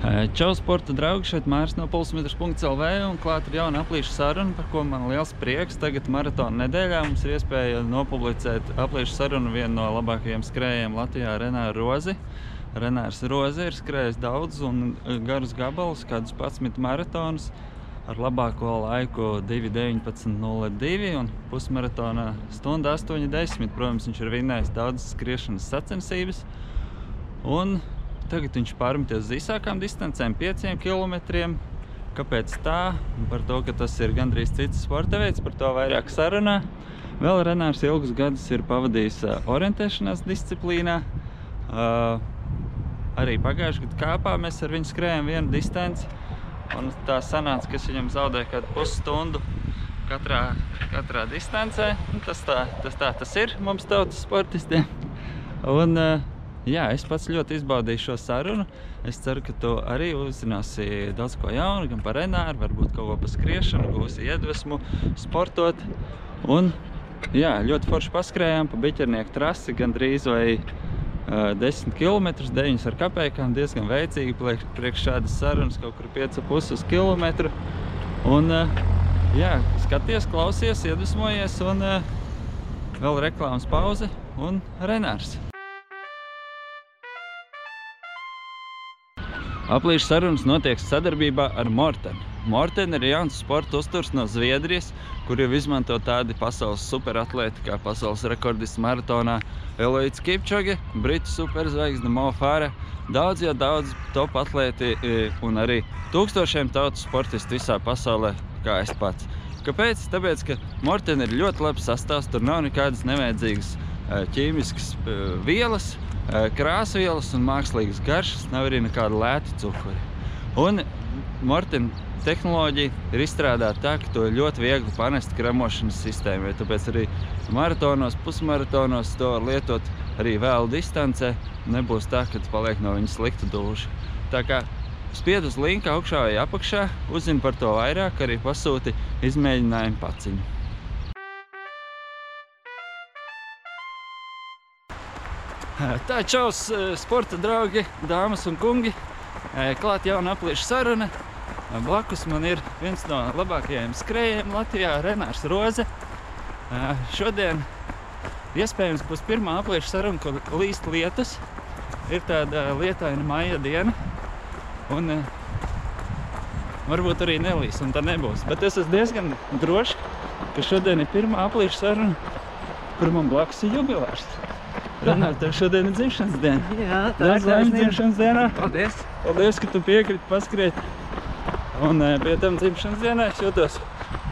Čau, sporta draugi! Šeit Mārs no pulsmetrs.lv un klāt ir jauna aplīšu saruna, par ko man liels prieks. Tagad maratona nedēļā mums ir iespēja nopublicēt aplīšu sarunu vienu no labākajiem skrējiem Latvijā Renāru Rozi. Renārs Rozi ir skrējis daudz un garus gabalus, kādus 11 maratonus ar labāko laiku 2.19.02 un pusmaratonā stunda 8.10. Protams, viņš ir vinnējis daudzas skriešanas sacensības. Un Tagad viņš pārmeties uz īsākām distancēm, 5 km. Kāpēc tā? Par to, ka tas ir gandrīz cits sporta veids, par to vairāk sarunā. Vēl Renārs ilgus gadus ir pavadījis orientēšanās disciplīnā. Uh, arī pagājuši gadu kāpā mēs ar viņu skrējām vienu distanci. Un tā sanāca, ka es viņam zaudēju kādu pusstundu katrā, katrā distancē. Tas tā, tas tā tas ir mums tautas sportistiem. Un, uh, Jā, es pats ļoti izbaudīju šo sarunu. Es ceru, ka tu arī uzzināsi daudz ko jaunu, gan par Renāru, varbūt kaut ko par skriešanu, gūsi iedvesmu, sportot. Un, jā, ļoti forši paskrējām pa biķernieku trasi, gandrīz vai uh, 10 km, 9 ar kapēkām, diezgan veicīgi, priekš šādas sarunas, kaut kur 5,5 uz kilometru. Un, jā, skaties, klausies, iedvesmojies un vēl reklāmas pauze un Renārs. Aplīšu sarunas notiek sadarbībā ar Morten. Morten ir jauns sporta uzturs no Zviedrijas, kur jau izmanto tādi pasaules superatlēti kā pasaules rekordists maratonā Eloīts Kipčoge, Britu superzvaigzne Mo Farah, daudz jau daudz top atlēti e, un arī tūkstošiem tautu sportistu visā pasaulē, kā es pats. Kāpēc? Tāpēc, ka Morten ir ļoti labs sastāvs, tur nav nekādas nevajadzīgas ķīmiskas e, vielas, krāsvielas un mākslīgas garšas, nav arī nekāda lēta cukuri. Un Mortina tehnoloģija ir izstrādāta tā, ka to ir ļoti viegli panest kremošanas sistēmai. Tāpēc arī maratonos, pusmaratonos to lietot arī vēl distancē. Nebūs tā, ka paliek no viņa slikta dūša. Tā kā spied uz linku augšā vai apakšā, uzzini par to vairāk, arī pasūti izmēģinājumu paciņu. Tā, čaus, sporta draugi, dāmas un kungi. Klāt jauna aplieša saruna. Blakus man ir viens no labākajiem skrējiem Latvijā, Renārs Roze. Šodien iespējams būs pirmā aplieša saruna, kur līst lietus. Ir tāda lietaina maija diena. Un varbūt arī nelīs, un tā nebūs. Bet es esmu diezgan drošs, ka šodien ir pirmā aplieša saruna, kur man blakus ir jubilārs. Renāri, tev šodien ir dzimšanas diena. Jā, tā ir laimes dzimšanas dienā. Paldies. Paldies, ka tu piekriti paskriet. Un pie tam dzimšanas dienā es jūtos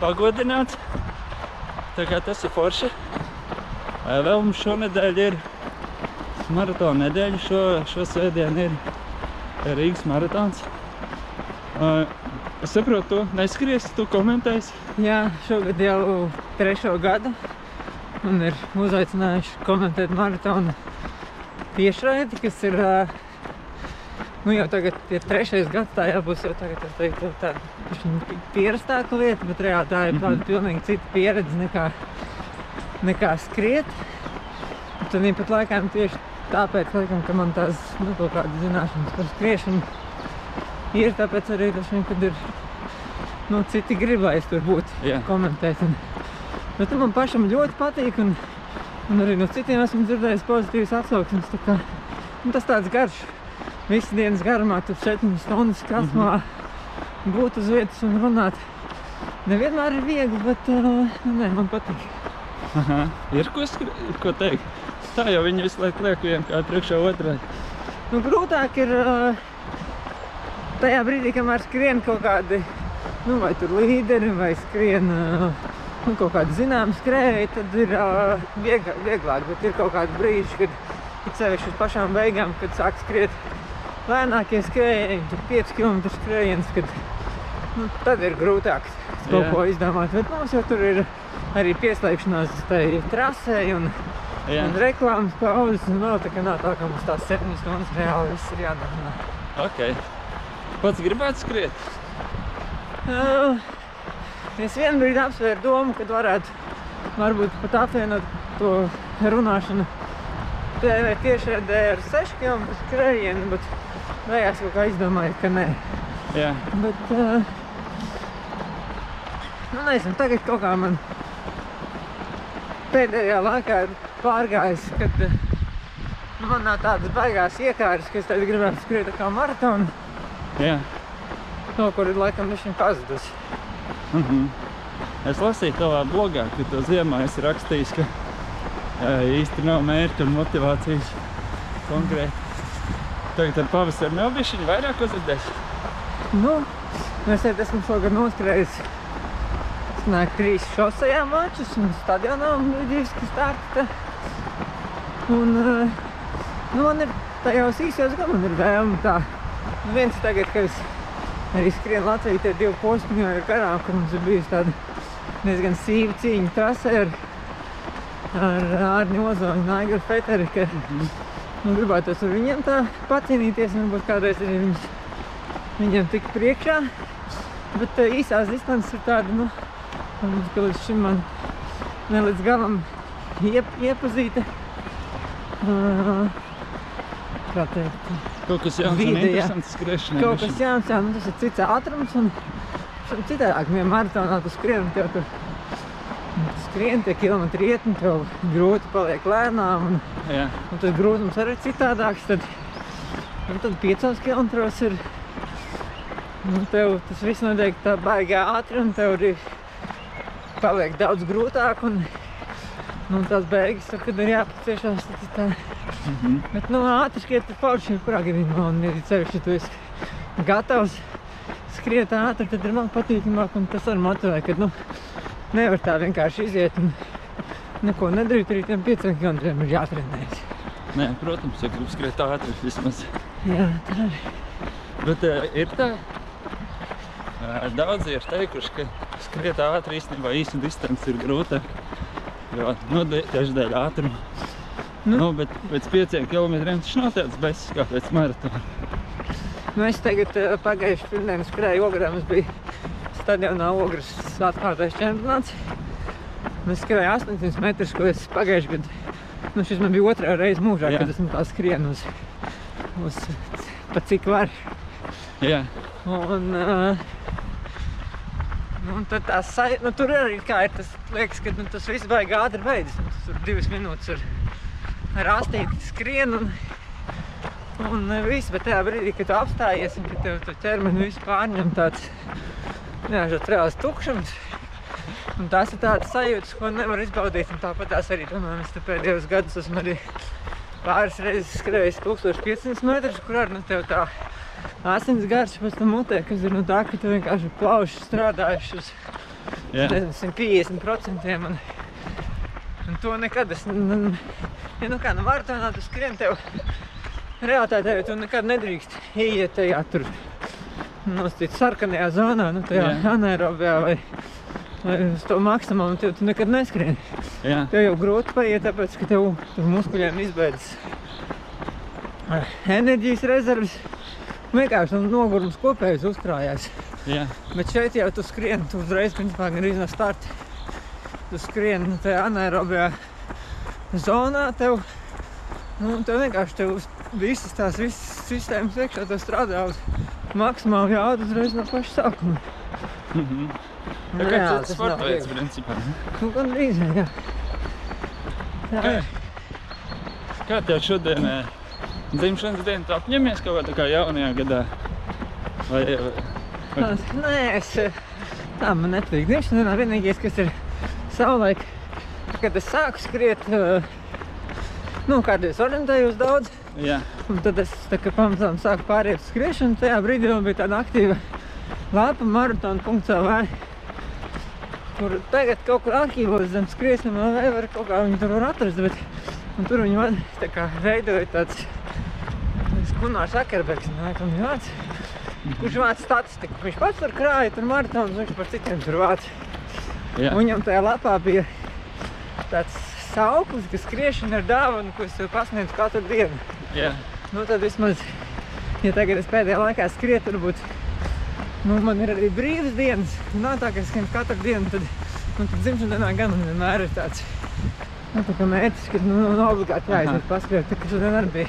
pagodināts. Tā kā tas ir forši. Eh, Vēl mums šonedēļ ir maratona nedēļa. Šo, šo svētdienu ir Rīgas maratons. Eh, Es saprotu, tu neskriesi, tu komentēsi. Jā, šogad jau trešo gadu un ir uzaicinājuši komentēt maratona tiešraidi, kas ir nu jau tagad ir trešais gads, tā jābūs jau tagad, es teiktu, bišķiņ pierastāka lieta, bet reāli tā ir tāda pilnīgi cita pieredze nekā, nekā skriet. Tad pat laikam tieši tāpēc, laikam, ka man tās, nu, kaut kādas zināšanas par skriešanu ir, tāpēc arī tas vien, kad ir, nu, citi gribēs tur būt, Jā. komentēt. Un, bet man pašam ļoti patīk un, un arī no citiem esmu dzirdējis pozitīvas atsauksmes. Tā kā, nu, tas tāds garš, visas dienas garumā, tu 7 stundas krasmā būt uz vietas un runāt. Nevienmēr ir viegli, bet uh, nu, nē, man patīk. Aha. Ir ko, ir ko teikt. Tā jau viņi visu laiku liek vien kā priekšā otrādi. Nu, grūtāk ir uh, tajā brīdī, kamēr skrien kaut kādi, nu, vai tur līderi, vai skrien uh, nu, kaut kādi zināmi skrēji, tad ir uh, viegla, vieglāk. Bet ir kaut kādi brīži, kad it sevišķi uz pašām beigām, kad sāk skriet lēnākie skrējieni, tur 5 km skrējiens, kad nu, tad ir grūtāk kaut Jā. ko izdomāt. Bet mums jau tur ir arī pieslēgšanās tai trasē un, Jā. un reklāmas pauzes. Un vēl tā kā nav tā, ka mums tās 7 stundas reāli viss ir jādara. Ok. Pats gribētu skriet? Uh, es vienu brīdi apsvēru domu, ka varētu varbūt pat apvienot to runāšanu TV tiešraidē ar 6 km skrējienu, bet beigās kaut kā izdomāju, ka nē. Jā, Bet, uh, nu nezinu, tagad kaut kā man pēdējā laikā ir pārgājis, kad nu, man nav tādas baigās iekāras, ka es tagad gribētu skriet tā kā maratonu, jā. no kur ir laikam viņš pazudus. Mhm. Es lasīju tavā blogā, ka tu ziemā esi rakstījis, ka jā, īsti nav mērķa un motivācijas konkrēti. Tagad ar pavasari nav bišķiņi vairāk uzvedēs. Nu, nu es šeit esmu šogad noskrējis Nāk trīs šosejā mačus un stadionā un lidīviski starta. Un, nu, man ir tajos īsajos gan man ir vēlme tā. Nu, viens tagad, ka es arī skrienu Latviju, tie divi posmi jau ir garām, kur mums ir bijusi tāda diezgan sīva cīņa trasē ar, ar Ārni Ozoņu un Aigaru Feteri, ka nu, gribētos ar viņiem tā pacīnīties un varbūt kādreiz arī viņus, viņiem tik priekšā. Bet uh, īsās distances ir tāda, nu, varbūt, ka līdz šim man ne līdz galam iep, iepazīta. Uh, kā teikt, Kaut kas jauns un Vide, jā. interesants skriešanai. kaut kas jauns, jā, nu tas ir cits ātrums un citādāk. Vienmēr maratonā tu skrien un tev tur un tu skrien tie kilometri iet un tev grūti paliek lēnām un, Jā, un tas grūtums arī ir citādāks. Tad, un tad piecos kilometros ir, nu tev tas viss notiek tā baigā ātri un tev arī paliek daudz grūtāk un nu, tās beigas, kad ir jāpaciešās, tad ir tā mhm. Bet, nu, ātri skriet ir forši, jebkurā gadījumā, un ir ceļš, ja tu esi gatavs skriet ātri, tad ir man patīkamāk, un tas arī motivē, ka, nu, nevar tā vienkārši iziet un neko nedarīt, arī tiem pieciem kilometriem ir jātrenējas. Nē, protams, ja grib skriet ātri vismaz. Jā, tā arī. Bet uh, ir tā, uh, daudzi ir teikuši, ka skriet ātri īstenībā īsta distance ir grūtāk. Jo, nu, tieši dēļ ātruma. Nu. Nu, bet pēc pieciem kilometriem tas nav tāds bezs kā pēc maratona. Nu, es tagad uh, pagājuši pirmdien skrēju ogrā, mums bija stadionā ogras atkārtais čempionāts. Mēs skrēju 800 metrus, ko es pagājuši gadu, nu, šis man bija otrā reize mūžā, Jā. kad esmu tā skrienu uz, uz pa cik var. Jā, Un, uh, nu, un tad tā sajūta, nu, tur arī kā ir tas, liekas, ka nu, tas viss baigi ātri beidzas. Nu, tur divas minūtes ar, ar astīti skrien un, un uh, viss, bet tajā brīdī, kad tu apstājies un kad tev to ķermeni visu pārņem tāds, šāds reāls tukšums. Un tās ir tādas sajūtas, ko nevar izbaudīt, un tāpat tās arī, piemēram, es te pēdējos gadus esmu arī pāris reizes skrējis 1500 metrus, kur arī, nu, tev tā asins gars pēc tam mutē, kas ir no tā, ka tu vienkārši plauši strādājuši uz jā. nezinu, 150% un, un to nekad es, n- n- ja nu kā, nu maratonā tu skrien tev, realitātē tu nekad nedrīkst ieiet tajā tur, nosacīt sarkanajā zonā, nu tajā Jā. anaerobijā vai, uz to maksimumu, tev tu nekad neskrien. jā. Tev jau grūti paiet, tāpēc, ka tev tur muskuļiem izbeidzas eh, enerģijas rezerves. Vienkārši nu, nogurums kopējais uzkrājās. jā. Bet šeit jau tu skrien, tu uzreiz principā gan no starta. Tu skrien nu, tajā anaerobijā zonā tev. Nu, tev vienkārši tev visas tās visas sistēmas iekšā tev strādā uz maksimāli jaudu uzreiz no paša sākuma. Mhm. Nu, Tā kā cits tas sporta veids, principā. Nu, gan drīz, jā. Tā Kā, kā tev šodien eh, dzimšanas diena tu apņemies kaut kā tā kā jaunajā gadā? Vai, vai, vai nē, es eh, tā man nepatīk. Dzimšanā vienīgais, kas ir savulaik, kad es sāku skriet, eh, nu, kādreiz orientējos daudz, jā, un tad es tā kā pamazām sāku pāriet uz skriešanu. Tajā brīdī man bija tāda aktīva lapa maratona.lv, kur tagad kaut kur arhīvos zem skriesniem vēl nevar kaut kā viņu tur var atrast, bet un tur viņi man tā kā veidoja tāds Gunārs Akerbergs, viņa vārds, kurš vāc statistiku. Viņš pats tur krāja tur maratonus, viņš par citiem tur vāc. jā. Un Viņam tajā lapā bija tāds sauklis, ka skriešana ir dāvana, ko es tev pasniedzu katru dienu. jā. Nu tad vismaz, ja tagad es pēdējā laikā skrietu, varbūt, nu man ir arī brīvas dienas. Nav tā, ka es skrienu katru dienu, tad, nu tad dzimšanas dienā gan man vienmēr ir tāds, nu tā kā mērķis, ka nu, nu obligāti jāiziet paskriet, tā kā šodien arī bija.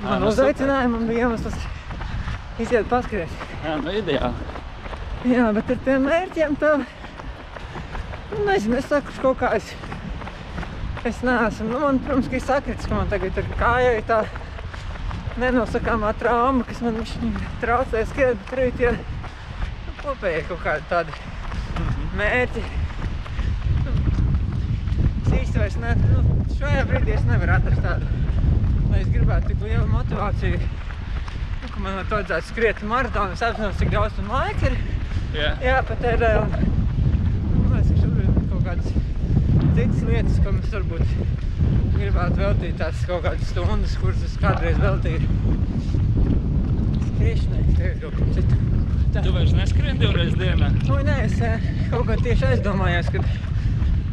Man nu super. uzaicinājumi, man bija iemesls iziet paskriet. Jā, nu ideāli. Jā, bet ar tiem mērķiem tā, nu, nezinu, es saku, kaut kā es, es neesmu, nu, man, protams, ka ir sakrits, ka man tagad ir kājai tā nenosakāmā trauma, kas man viņš traucē skriet, bet arī tie nu, kopēji kaut kādi tādi mērķi. Nu, Es īsti vairs ne, nu, šajā brīdī es nevaru atrast tādu, lai es gribētu tik lielu motivāciju, nu, ka man vajadzētu skriet maratonu, es apzinos, cik daudz tam laika ir Jā. jāpatērē. un, Nu, es šobrīd ir kaut kādas citas lietas, ko mēs varbūt gribētu veltīt tās kaut kādas stundas, kuras es kādreiz veltīju skriešanai, tagad kaut kam citu. Tā. Tu vairs neskrien divreiz dienā? Nu, nē, es eh, kaut kā tieši aizdomājos, ka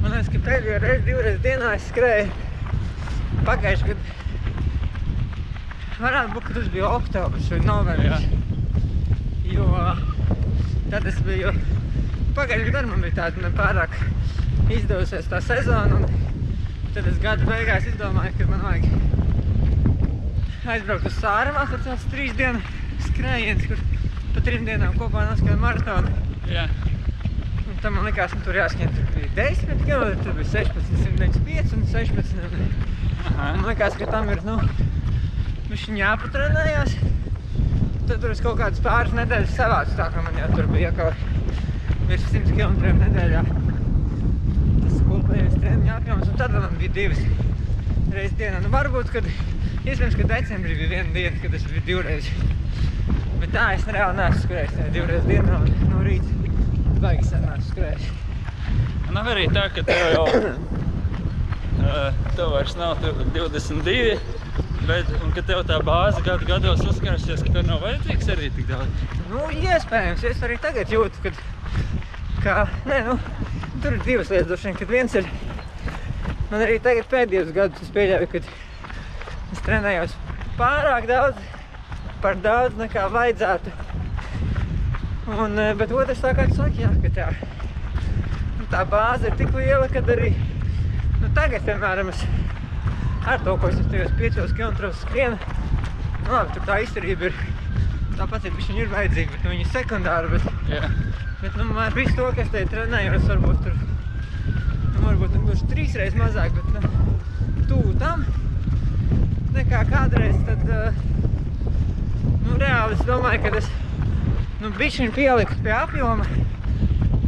man liekas, ka pēdējo reizi divreiz dienā es skrēju pagājuši gadu. Varētu būt, ka tas bija oktobrs vai novembris. Jo tad es biju, pagājuši gadu man bija tāda nepārāk izdevusies tā sezona un tad es gada beigās izdomāju, ka man vajag aizbraukt uz Sārumā, tad tāds trīs dienu skrējiens, kur pa trim dienām kopā noskrēju maratonu. Jā. Un tam man likās, ka tur jāskrien tur bija 10 km, tur bija 16, 195 un 16. Un. Man liekas, ka tam ir, nu, bišķiņ jāpatrenējās. Tad tur es kaut kādas pāris nedēļas savācu, tā ka man jau tur bija kaut virs 100 km nedēļā. Tas kopējais treniņu apjoms, un tad man bija divas reizes dienā. Nu, varbūt, kad, iespējams, ka decembrī bija viena diena, kad es biju divreiz. Bet tā es reāli neesmu skrējis tajā divreiz dienā, un no rīta baigi neesmu skrējis. Nav arī tā, ka tev jau tev vairs nav tu 22, bet, un ka tev tā bāze gadu gados uzkarasies, ka tev nav vajadzīgs arī tik daudz. Nu, iespējams, es arī tagad jūtu, kad, ka, nē, nu, tur ir divas lietas, droši vien, kad viens ir, man arī tagad pēdējos gadus es pieļauju, kad es trenējos pārāk daudz, par daudz nekā vajadzētu. Un, eh, bet otrs tā kā tu saki, jā, ka tā, tā bāze ir tik liela, kad arī, nu, tagad, piemēram, es ar to, ko es tajos 5 km skrienu, nu, labi, tur tā izturība ir, tāpat ir, viņa ir vajadzīga, bet nu, viņa ir sekundāra, bet, Jā. bet nu, ar visu to, kas te trenējos, varbūt tur, nu, varbūt nu, gluži trīs reizes mazāk, bet, nu, tuvu tam, nekā kādreiz, tad, uh, nu, reāli es domāju, ka es, nu, bišķiņ pielikt pie apjoma,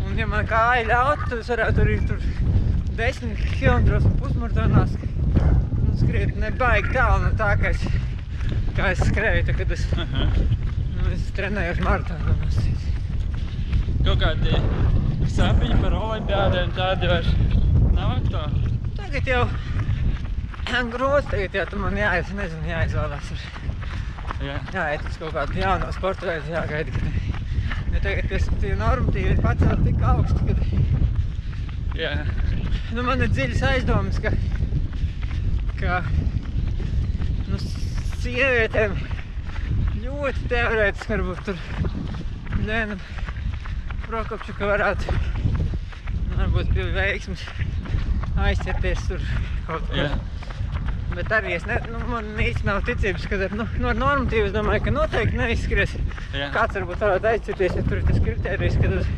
un, ja man kāja ļaut, tad es varētu arī tur 10 km un pusmaratonā sk- skriet nebaigi tālu no tā, ka es, kā es skrēju, tad, kad es, Aha. nu, es trenējos maratonos. Kaut kādi sapņi par olimpiādēm tādi vairs nav aktuāli. Tagad jau grūti, tagad jau tu man jāies, nezinu, jāizvēlās. Ir. Jā. jāiet uz kaut kādu jaunu sporta veidu, jāgaida, kad ja tagad tie, tie normatīvi ir pacelt tik augsti, kad Jā. nu, man ir dziļas aizdomas, ka, ka nu, sievietēm ļoti teorētiski varbūt tur Lēna Prokopčuka varētu varbūt pie veiksmes aizķerties tur kaut kur. Jā. Bet arī es ne, nu, man īsti nav ticības, ka nu, no normatīvas es domāju, ka noteikti neizskries. Jā. Kāds varbūt varētu aizcirties, ja tur ir tas kriterijs, kad uz,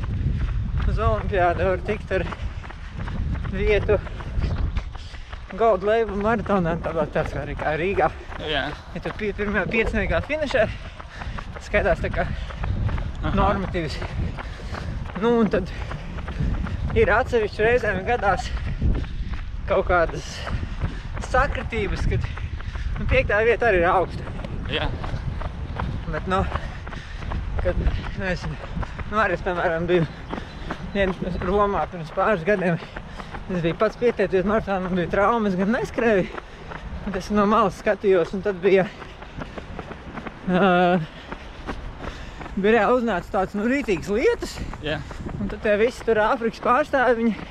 uz olimpiādu var tikt ar vietu Gold Label maratonā, tāpat tāds kā arī kā Rīgā. Jā. Ja tu pie, pirmajā pieciniekā finišē, skaitās tā kā Aha. normatīvs. Nu, un tad ir atsevišķi reizēm gadās kaut kādas sakritības, kad nu, piektā vieta arī ir augsta. Jā. Bet, nu, kad, nezinu, nu, arī es, piemēram, biju vien Romā pirms pāris gadiem. Es biju pats pieteicies maratonā, man bija traumas, gan neskrēju. Bet es no malas skatījos, un tad bija, uh, bija reāli uznācis tāds, nu, rītīgs lietas. Jā. Un tad tie visi tur Āfrikas pārstāvi, viņi,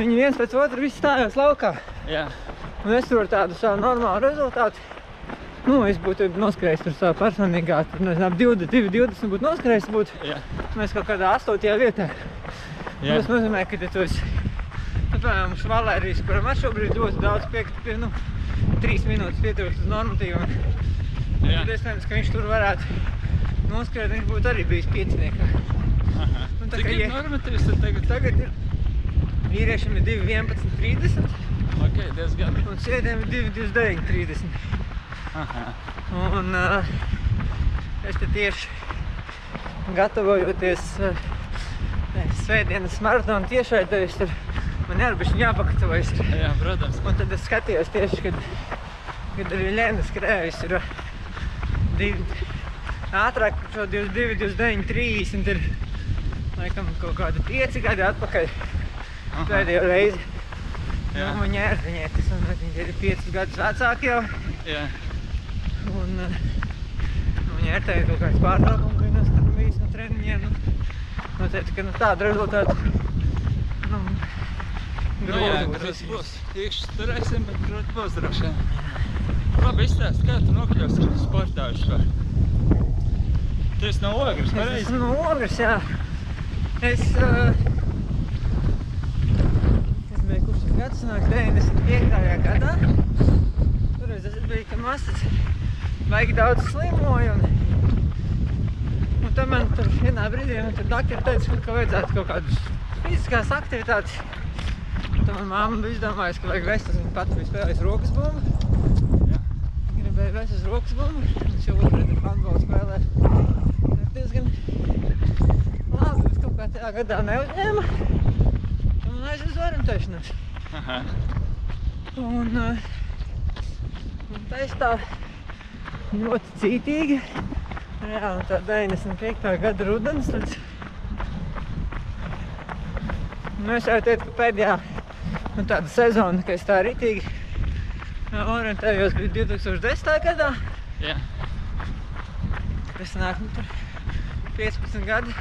viņi viens pēc otru visi stājās laukā. Jā. Un es tur ar tādu savu normālu rezultātu. Nu, es būtu noskrējis tur savā personīgā, tur nezinu, ap 22, 20 būtu noskrējis, būtu Jā. mēs kaut kādā 8. vietā. Jā. Tas nozīmē, ka tu esi, nu, piemēram, Švalērijas, kuram ar šobrīd ļoti daudz piekt, pie, nu, 3 minūtes pieturas uz normatīviem. Jā. Tad iespējams, ka viņš tur varētu noskrēt, viņš būtu arī bijis pieciniekā. Aha. Un tā Cik ir ja- normatīvs tad tagad? Tagad ir vīriešiem ir 2, 11, 30 Ok, diezgan. un sievietēm ir 2, 29, 30. Aha. Un uh, es te tieši gatavojoties uh, svētdienas maratona tiešraidē, es tur man arī bišķiņ jāpagatavojas. ir. Jā, protams. Un tad es skatījos tieši, kad, kad arī Lēna skrējas ir divi, ātrāk šo 22, 29, 30 ir laikam kaut kādi 5 gadi atpakaļ pēdējo reizi. Jā. Nu, viņa ir, viņai tas un viņa ir 5 gadus vecāki jau. Jā. Un viņa ir teikt kaut kāds pārtraukums, viņa skatām bijis no treniņiem. Nu, nu, teica, ka nu, tāda rezultāta, Nu, jā, grūti būs. Īkšķi turēsim, bet grūti būs droši vien. Labi, izstāst, kā tu nokļūsi sportā vispār? Tu esi no Ogres, Es pareizi? esmu no Ogres, jā. Es, uh, es biju kurš gads, sanāk 95. gadā. Toreiz es biju, ka masas baigi daudz slimoju un, un tad man tur vienā brīdī man tur doktori teica, ka vajadzētu kaut kādas fiziskās aktivitātes. Tad man mamma bija izdomājusi, ka vajag vest uz viņu pat bija spēlējis rokas bumbu. Jā. Gribēju vest uz rokas bumbu. Viņš jau otrreiz ir handbolu spēlē. Ir diezgan labi, bet kaut kā tajā gadā neuzņēma. Un man aizies uz orientēšanos. Aha. Un, uh, un tā es tā ļoti cītīgi. Jā, un tā 95. gada rudens. Tad... Nu, es jau teicu, ka pēdējā nu, tāda sezona, ka es tā ritīgi jā, orientējos, bija 2010. gadā. Jā. Tas nāk, nu, tur 15 gadi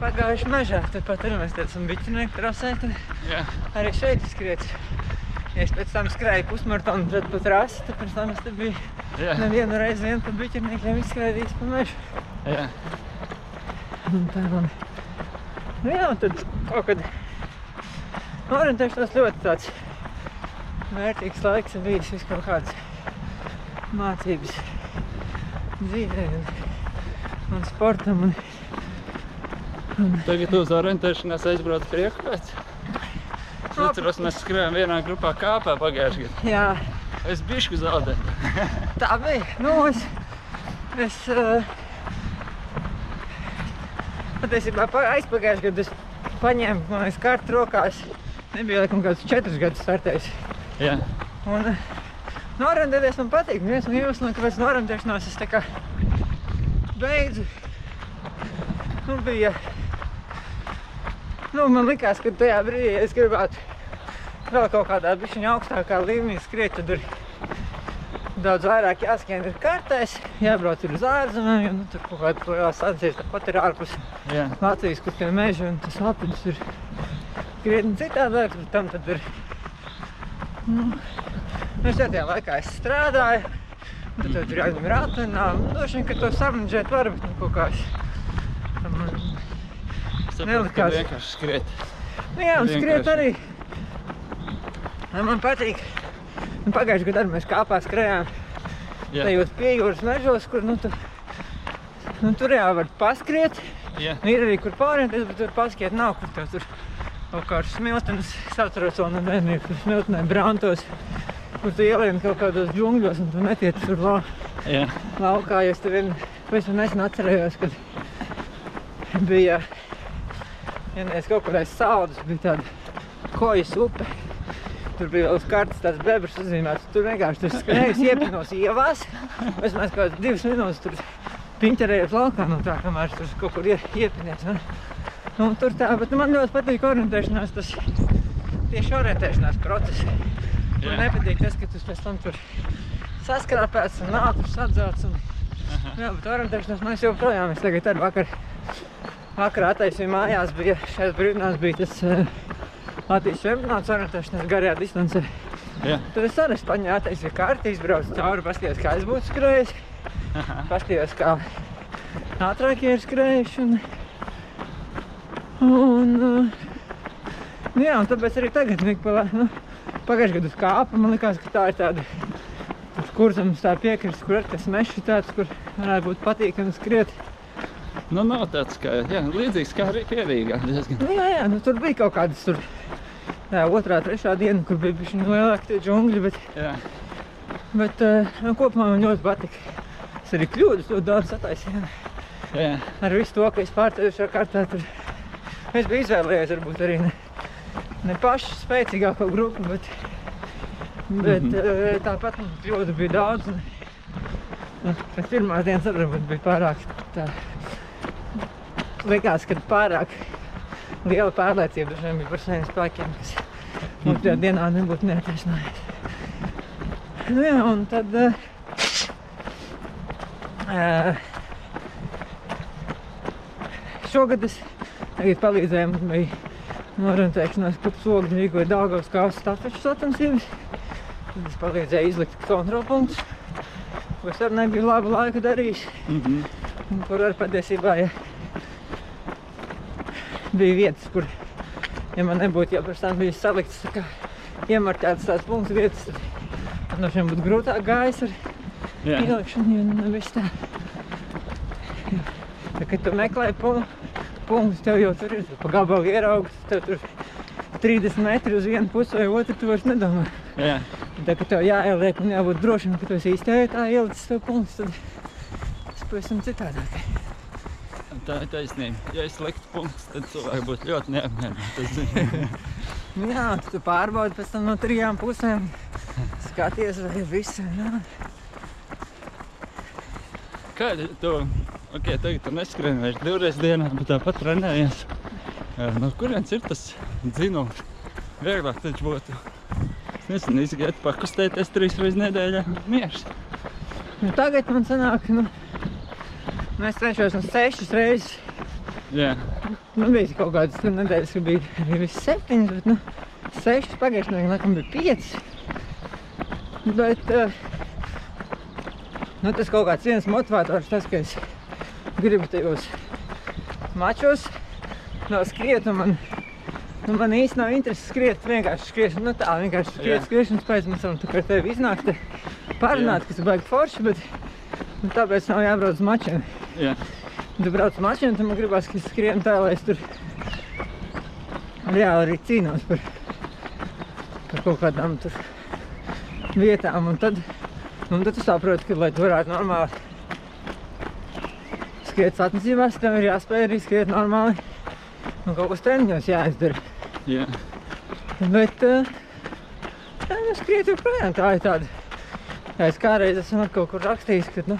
pagājuši mežā. Tāpat arī mēs esam biķinieku trasē. Tad Jā. arī šeit skriet. Ja es pēc tam skrēju pusmaratonu, tad pa trasi, tad pēc tam es te biju Jā. nevienu reizi vien pa biķerniekiem izskraidījis pa mežu. Jā. Un tā man... Nu jā, un tad kaut kad orientēšanās ļoti tāds vērtīgs laiks ir bijis vis kaut kādas mācības dzīvē un, un sportam. Un, Tagad uz orientēšanās aizbrauc prieku pēc. Es atceros, mēs skrējām vienā grupā kāpā pagājušajā gadā. jā, Es bišku zaudēju. tā bija. Nu, es, es uh, patiesībā pa- aizpagājušajā gadā es paņēmu, man liekas, kartu rokās. Nebija laikam kāds četrus gadus startējis. Jā. Un nu, orientēties man patīk. Viens no iemesliem, kāpēc no orientēšanās es tā kā beidzu. Nu, bija... Nu, man likās, ka tajā brīdī es gribētu vēl kaut kādā bišķiņa augstākā līmenī skriet, tad ir daudz vairāk jāskrien ir kartēs, jābrauc ir uz ārzemēm, jo nu, tur kaut kādas lielās sacīs tāpat ir ārpus Jā. Latvijas, kur tie meži un tas lapidus ir krietni citādāk, bet tam tad ir, nu, es tajā laikā es strādāju, un tad tur jāņem rātenā, un droši vien, ka to samanģēt var, bet nu kaut kā es, Nelikās. vienkārši skriet. nu jā, un skriet arī, Ja man patīk, nu, pagājušajā gadā arī mēs kāpā skrējām, Jā. tajos piejūras mežos, kur, nu, tu, nu, tur jā, var paskriet, Jā. Nu, ir arī kur pārēties, bet tur paskiet nav, kur tev tur kaut smiltenes, es atceros vēl no bērnības, kur smiltenē brantos, kur tu ielien kaut kādos džungļos un tu netiec tur lau, Jā. laukā, jo es tur vien, pavisam nesen atcerējos, kad bija, ja nees kaut kur aiz saudas, bija tāda kojas upe, tur bija uz kartas tāds bebrs uzzīmēts, tur vienkārši tur skrējus iepinos ievās, mēs mēs kādas divas minūtes tur piņķerējos laukā no tā, kamēr tur kaut kur ie, iepinies. Un, un tur tā, bet nu, man ļoti patīk orientēšanās, tas tieši orientēšanās process. Man Jā. nepatīk tas, ka tu pēc tam tur saskrāpēts un ātrs atzelts. Un, Aha. jā, bet orientēšanās man joprojām, es tagad arī vakar, vakarā attaisīju mājās, bija šeit brīvdienās bija tas uh, Latvijas čempionāts orientēšanās garajā distancē. Jā. Tad es arī paņēmu attaisīju karti, izbraucu cauri, paskatījos, kā es būtu skrējis. Paskatījos, kā ātrākie ir skrējuši. Un, un, uh, nu jā, un tāpēc arī tagad, nu, pa, nu, pagājušajā gadā uz kāpa, man likās, ka tā ir tāda tas kurzams tā piekrist, kur ir tas mešs tāds, kur varētu būt patīkami skriet. Nu, nav tāds, kā, jā, līdzīgs kā arī pierīgā diezgan. Nu, jā, jā, nu tur bija kaut kādas tur. Jā, otrā, trešā diena, kur bija bišķi lielāki tie džungļi, bet, Jā, bet uh, nu, kopumā man ļoti patika. Es arī kļūdas ļoti daudz sataisīju. jā, Ar visu to, ka es pārteicu šā kārtā tur. Es biju izvēlējies varbūt arī ne, ne pašu spēcīgāko grupu, bet, bet Mhm. uh, tāpat man kļūdu bija daudz. Un, un pēc pirmās dienas varbūt bija pārāk tā. Likās, ka pārāk liela pārliecība dažiem bija par saviem spēkiem, kas otrajā dienā nebūtu neataisnājies. Nu jā, un tad uh, uh, šogad es tagad palīdzēju, man bija norentēšanās pupas ogļu rīkoja Daugavas kāvas stafeču sacensības. Tad es palīdzēju izlikt kontrolpunktus, ko es arī nebiju labu laiku darījis. mhm, Un kur arī patiesībā ja bija vietas, kur, ja man nebūtu jau pirms tam bijis salikts, tā kā iemarķētas tās punktu vietas, tad, no šiem būtu grūtāk gājis ar jā, ielikšanu, jo nevis tā. Tā, kad tu meklē pu punktus, tev jau tur ir pa gabalu ieraugs, tev tur 30 metri uz vienu pusi vai otru, tu vairs nedomā. jā, Tā kā tev jāieliek un jābūt drošam, ka tu esi īstajā tā ielicis tev punktus, tad tas pavisam citādāk. tā ir taisnība. Ja es liktu punktus, tad cilvēki būtu ļoti neapmierināti. jā, tu pārbaudi pēc tam no trijām pusēm. Skaties, vai viss ir. Jā. Kā tu, ok, tagad tu neskrien vairs divreiz dienā, bet tāpat trenējies. No kurienes ir tas dzinums? Vieglāk taču būtu. Es nezinu, izgiet pakustēties trīs reizes nedēļā. Mieres. Nu, tagad man sanāk, nu, nu es cenšos no sešas reizes. Jā, Man bija kaut kādas tur nedēļas, ka bija arī viss septiņas, bet nu, sešas pagājušajā nedēļā laikam bija piecas. Bet uh, nu, tas kaut kāds viens motivators, tas, ka es gribu tajos mačos. Vēl skriet, un man, nu, man īsti nav interesi skriet, vienkārši skriet, nu tā, vienkārši skriet, skriešanas pēc, mēs varam ar tevi iznākt, te parunāt, kas baigi forši, bet nu, tāpēc nav jābrauc uz mačiem. jā, Tu brauc uz mašīnu, tad man gribās, ka es skrienu tā, lai es tur reāli arī cīnos par, par kaut kādām tur vietām. Un tad, un tad tu saproti, ka, lai tu varētu normāli skriet sacensībās, tev ir jāspēj arī skriet normāli. Un kaut kas treniņos jāizdara. jā. Bet, jā, nu skriet joprojām tā ir tāda. Es kādreiz esmu kaut kur rakstījis, ka, nu,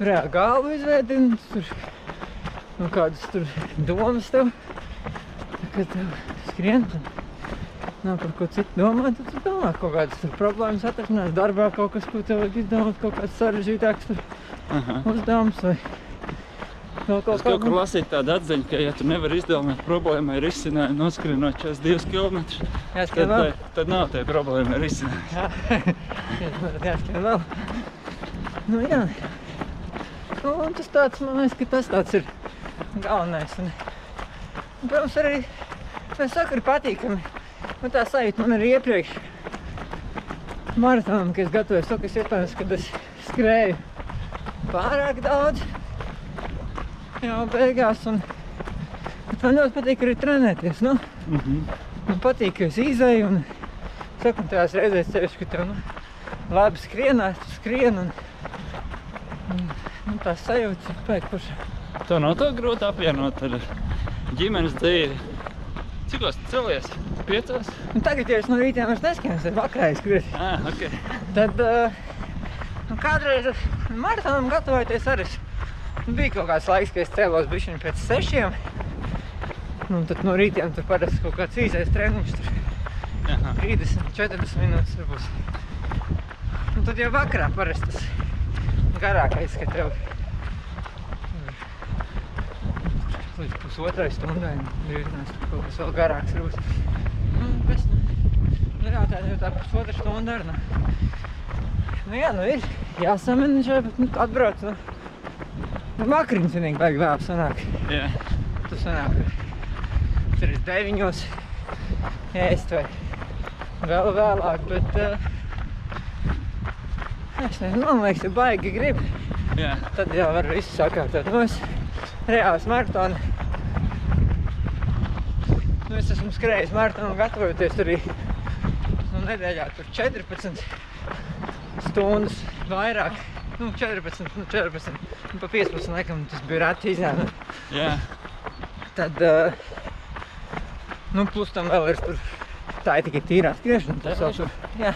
jā, galvu izveidina, tur, nu, kādas tur domas tev, kad tev skrien, tad nav par ko citu domāt, tad tu domā kaut kādas tur problēmas atrašanās darbā, kaut kas, ko tev vajag izdomāt, kaut kāds sarežģītāks tur uzdevums vai vēl Es kaut kaut kur lasīju tādu atziņu, ka, ja tu nevari izdomāt problēmu ar izcinājumu, noskrienot 42 km, tad, vēl. tā- tad nav tā problēma ar izcinājumu. Jā, jāskrien vēl. Nu jā. Nu, un tas tāds, man liekas, ka tas tāds ir galvenais. Un, un, protams, arī, es saku, ir patīkami. Un tā sajūta man arī iepriekš maratonam, kad es gatavojos to, kas iespējams, kad es skrēju pārāk daudz. Jā, beigās. Un, bet man ļoti patīk arī trenēties. Nu, Mhm. Man patīk, ka es izēju un saku, un tajās reizēs ceļš, ka tev nu, labi skrienās, tu skrien un, un, un tā sajūta ir pēc paša. Tev nav tā grūti apvienot ar ģimenes dzīvi. Cikos tu celies? Piecos? Un tagad, ja es no rītiem vairs neskrienu, tad vakarā es skrienu. Ah, ok. Tad uh, nu, kādreiz maratonam gatavojoties arī. Bija kaut kāds laiks, kad es cēlos bišķiņ pēc sešiem. Nu, tad no rītiem tur parasti kaut kāds īsais treniņš. Tur Aha. 30, 40 minūtes tur būs. Un tad jau vakarā parasti tas garākais, ka tev līdz pusotrai stundai brīvinās tur kaut kas vēl garāks būs. Nu, kas, nu, nu jā, tā jau tā pusotra stunda ar, nu. Nu jā, nu ir jāsamenežē, bet nu, atbrauc, nu. Nu, vakariņas vienīgi baigi vēl sanāk. Jā. Tu sanāk, ka tur ir deviņos ēst vai vēl vēlāk, bet uh, es nezinu, man liekas, ja baigi grib, Jā. tad jau var visu sakārtot. Nu, es reāls maratona. Nu, es esmu skrējis maratonu gatavojoties arī nu, nedēļā tur 14 stundas vairāk. Nu, 14, nu, 14, nu, pa 15 laikam tas bija rati izēna. Jā, Tad, uh, nu, plus tam vēl ir tur, tā ir tikai tīrā skriešana. Tas vēl tur, jā,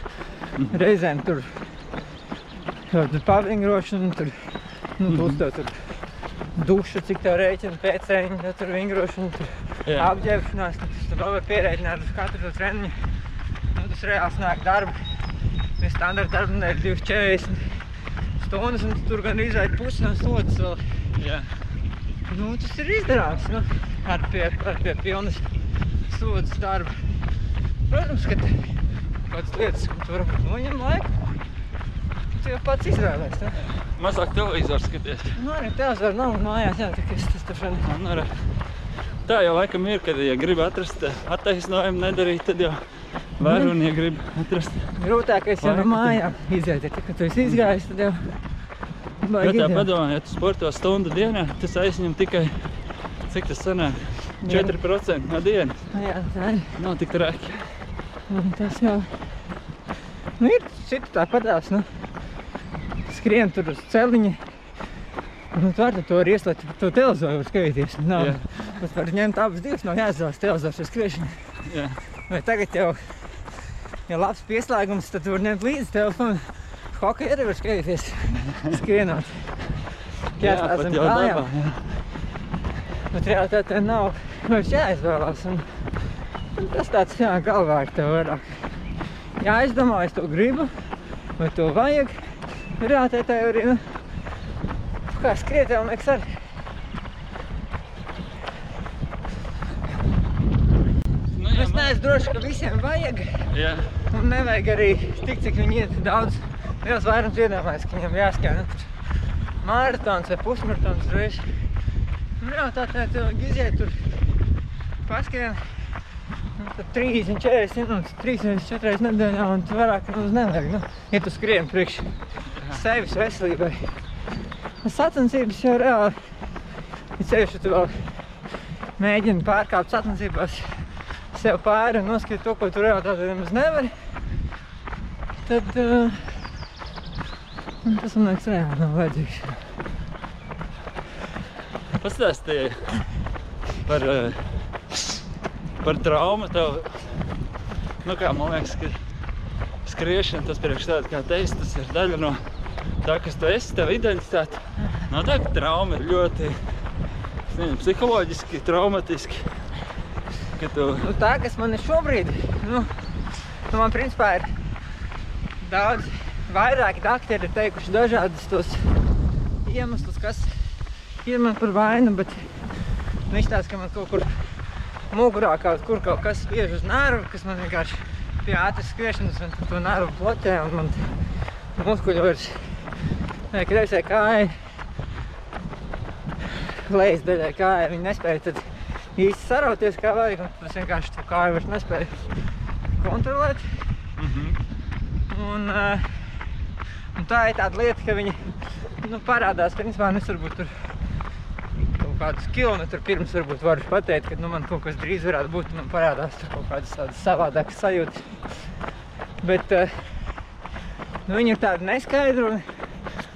reizēm tur, tur, tur pavingrošana, tur, nu, plus tev tur duša, cik tev rēķina pēc treniņa, tad tur vingrošana, tur jā. apģērbšanās, tad tu vēl var pierēķināt uz katru to treniņu. Nu, tas reāls nāk darba. Mēs standarta darba nedēļa 240 stundas, un tur gan izraida pusi no slodzes vēl. jā. Nu, tas ir izdarāms, nu, ar pie, ar pie pilnas slodzes darba. Protams, ka kādas lietas, ko tu varbūt noņem laiku, tu jau pats izvēlēs, nu. Mazāk televizoru skaties. Nu, arī televizoru nav mājās, jā, tā kā es tas tur šodien. Nu. Tā jau laikam ir, kad, ja grib atrast eh, attaisnojumu nedarīt, tad jau var un, ja grib atrast. Grūtākais jau no mājām iziet, ir, kad tu esi izgājis, tad jau Jo baigi tā ideāli. padomā, ja tu sporto stundu dienā, tas aizņem tikai, cik tas sanāk, Jā. 4% no dienas. Jā, tā ir. Nav tik traki. Un tas jau. Nu, ir citi tāpatās, nu. Skrien tur uz celiņa. Nu, tu vari to arī ieslēgt, to televizoru skatīties. Nav. Bet var ņemt abas divas, nav jāizvēlas televizors ar skriešanu. Jā, Vai tagad jau, ja labs pieslēgums, tad tu vari ņemt līdzi telefonu. Hokeja arī var skatīties, skrienot. pat zem kājām. Bet realitātē nav vairs jāizvēlās. Un, un tas tāds, jā, galvā ir tev vairāk. Jāizdomā, es to gribu, vai to vajag. Realitātē jau arī, nu, kā skriet, jau liekas arī. Nu, jā, Es neesmu drošs, ka visiem vajag. Jā, Un nevajag arī tik, cik viņi iet daudz. Liels vairums iedomājas, ka viņam jāskrien nu, maratons vai pusmaratons reiz. Nu, jā, tā tā vajag iziet tur paskrien. Nu, tad 30, 40 minūtes, 3 vai 4 reizes nedēļā un tu vairāk nemaz nevajag. Nu, ja tu skrien priekš sevis veselībai. Un Sacensības jau reāli, ja ceļš tu vēl mēģini pārkāpt sacensībās sev pāri un noskatīt to, ko tu realitātē nemaz nevari, tad uh, tas man liekas reāli nav vajadzīgs. pastāstīja par, eh, par traumu tev. Nu kā, man liekas, ka skriešana, tas priekš tāda kā teiks, tas ir daļa no tā, kas tu esi, tev identitāte. No tā, ka trauma ir ļoti, es nezinu, psiholoģiski, traumatiski. Ka tu, Nu, tā, kas man ir šobrīd, nu, nu man principā ir daudz vairāki doktori ir teikuši dažādus tos iemeslus, kas ir man par vainu, bet nu, izstāsta, ka man kaut kur mugurā kaut kur kaut kas spiež uz nervu, kas man vienkārši pie ātras skriešanas man to nervu bloķē un man muskuļi vairs ne, kreisē kāja lejas daļai kāja, viņi nespēja tad īsti sarauties kā vajag, un tas vienkārši to kāju vairs nespēja kontrolēt. mhm, Un, uh, un tā ir tāda lieta, ka viņi nu, parādās, principā, nu, es varbūt tur kaut kādus kilometrus pirms varbūt varu pateikt, ka nu, man kaut kas drīz varētu būt, man parādās tur kaut kādas tādas savādākas sajūtas. Bet uh, nu, viņi ir tādi neskaidri, un,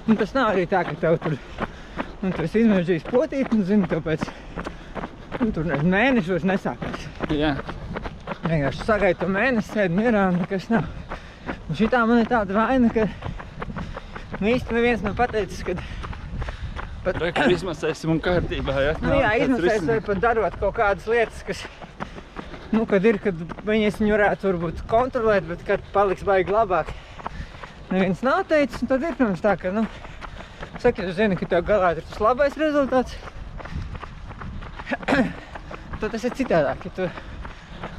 un tas nav arī tā, ka tev tur, un tu esi izmežģījis potīt, un zini, tev pēc, nu, tur vairs nesākās. jā, Vienkārši sagaidi to mēnesi, sēdi mierā un nekas nav. Un šitā man ir tāda vaina, ka nu, īsti neviens nav pateicis, ka pat, tā kā izmasēsim un kārtībā, ja? nu, jā, izmasēs vai pat darot kaut kādas lietas, kas, nu, kad ir, kad viņas viņu varētu varbūt kontrolēt, bet kad paliks baigi labāk. Neviens nav teicis, un tad ir, protams, tā, ka, nu, saka, ja tu zini, ka tev galā ir tas labais rezultāts, tad tas ir citādāk, ja tu,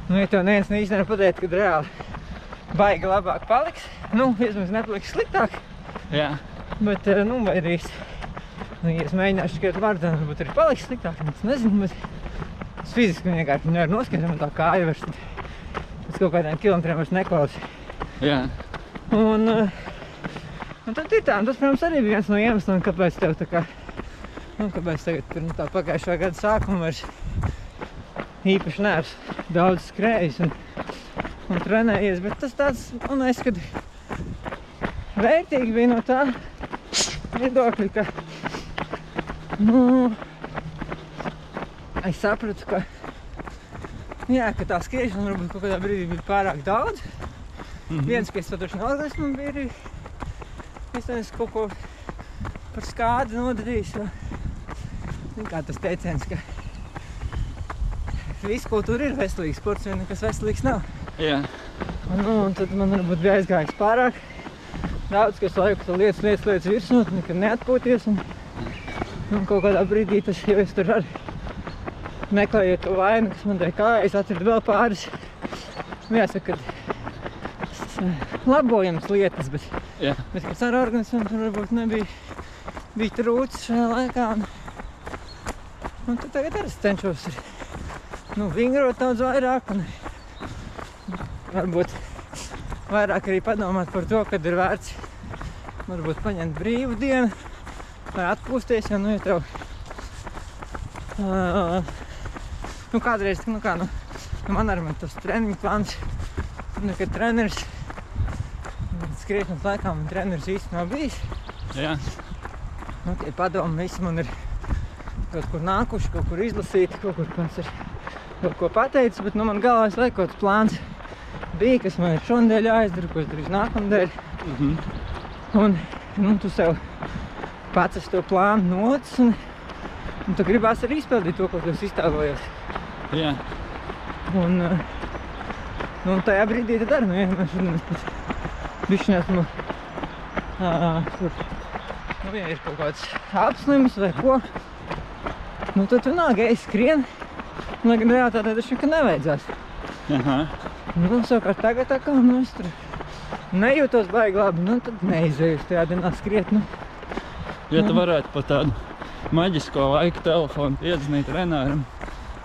nu, ja tev neviens īsti nevar pateikt, kad reāli baigi labāk paliks, nu, vismaz nepaliks sliktāk, Jā, bet, eh, nu, vai arī, es- nu, ja es mēģināšu skriet maratonu, varbūt arī paliks sliktāk, es nezinu, bet es fiziski vienkārši nevaru noskriet, man tā kāja vairs pēc kaut kādiem kilometriem vairs neklausa. jā, Un, eh, un tad ir tā, un tas, protams, arī bija viens no iemesliem, kāpēc tev tā kā Nu, kāpēc tagad tur nu, tā pagājušā gada sākuma vairs īpaši neesmu daudz skrējis un, un trenējies, bet tas tāds, man liekas, kad vērtīgi bija no tā viedokļa, ka, nu, es sapratu, ka, jā, ka tā skriešana varbūt kaut kādā brīdī bija pārāk daudz. Viens, ka es to taču nolaidu, man bija arī, es nezinu, kaut ko par skādi nodarījis, jo, kā tas teiciens, ka viss, ko tur ir veselīgs sports, vien nekas veselīgs nav. Jā, Un, nu, un tad man varbūt bija aizgājis pārāk daudz, kas laiku tu lietas, lietas, lietas virsū, tu nekad neatpūties. Un, un kaut kādā brīdī tas jau es tur arī meklēju to vainu, kas man dēļ kājas, atradu vēl pāris. Nu, Jāsaka, ka eh, labojams lietas, bet, jā. bet kas ar organismu tur varbūt nebija, bija trūcis šajā laikā. Un, un tad tagad arī cenšos ir, nu, vingrot daudz vairāk un varbūt vairāk arī padomāt par to, kad ir vērts varbūt paņemt brīvu dienu vai atpūsties, jo, nu, ja tev uh, nu, kādreiz, nu, kā, nu, nu man arī man tas treniņu plāns, nu, kad treneris skriešanas laikā man treneris īsti nav bijis, jā. nu, tie padomi visi man ir kaut kur nākuši, kaut kur izlasīti, kaut kur kāds ir kaut ko pateicis, bet, nu, man galvā kaut kāds plāns bija, kas man ir šonadēļ jāizdara, ko es darīšu nākamdēļ. Mhm. Un nu, tu sev pats esi to plānu nocis un, un tu gribās arī izpildīt to, ko tu iztēlojies. Jā, Un, uh, nu, un tajā brīdī tad arī, nu, ja mēs šodien pat bišķiņ esmu tur, nu, ja ir kaut kāds apslims vai ko, nu, tad tu nāk, ej skrien, un, lai gan realitātē taču nekad nevajadzās. aha. Nu, savukārt tagad tā kā, nu, es tur nejūtos baigi labi, nu, tad neizēju tajā dienā skriet, nu. Ja tu varētu pa tādu maģisko laiku telefonu iedzīt Renāram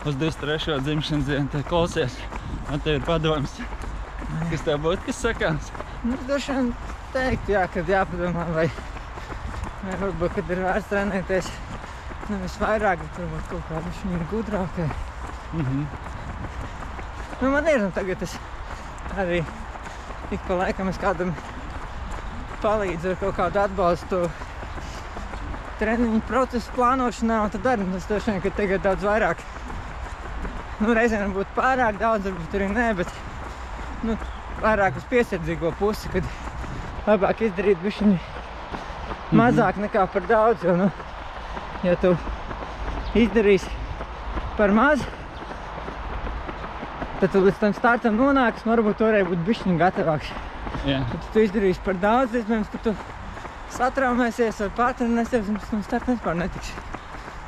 uz 23. dzimšanas dienu, tad klausies, man te ir padoms, kas tev būtu, kas sakāms. Nu, droši vien teikt, jā, kad jāpadomā, vai varbūt, kad ir vērts trenēties nevis vairāk, bet varbūt kaut kā viņš ir gudrāk. Mhm. Nu, man ir, nu, tagad es arī ik pa laikam es kādam palīdzu ar kaut kādu atbalstu treniņu procesu plānošanā, un tad arī tas droši vien, ka tagad daudz vairāk. Nu, reizēm varbūt pārāk daudz, varbūt arī nē, bet nu, vairāk uz piesardzīgo pusi, kad labāk izdarīt bišķiņu mazāk nekā par daudz, jo, nu, ja tu izdarīsi par maz, tad tu līdz tam startam nonāks, varbūt toreiz būtu bišķiņ gatavāks. Jā, Tad tu izdarīsi par daudz, iespējams, ka tu satraumēsies vai pārtrenēsies, un pēc tam start vispār netiks.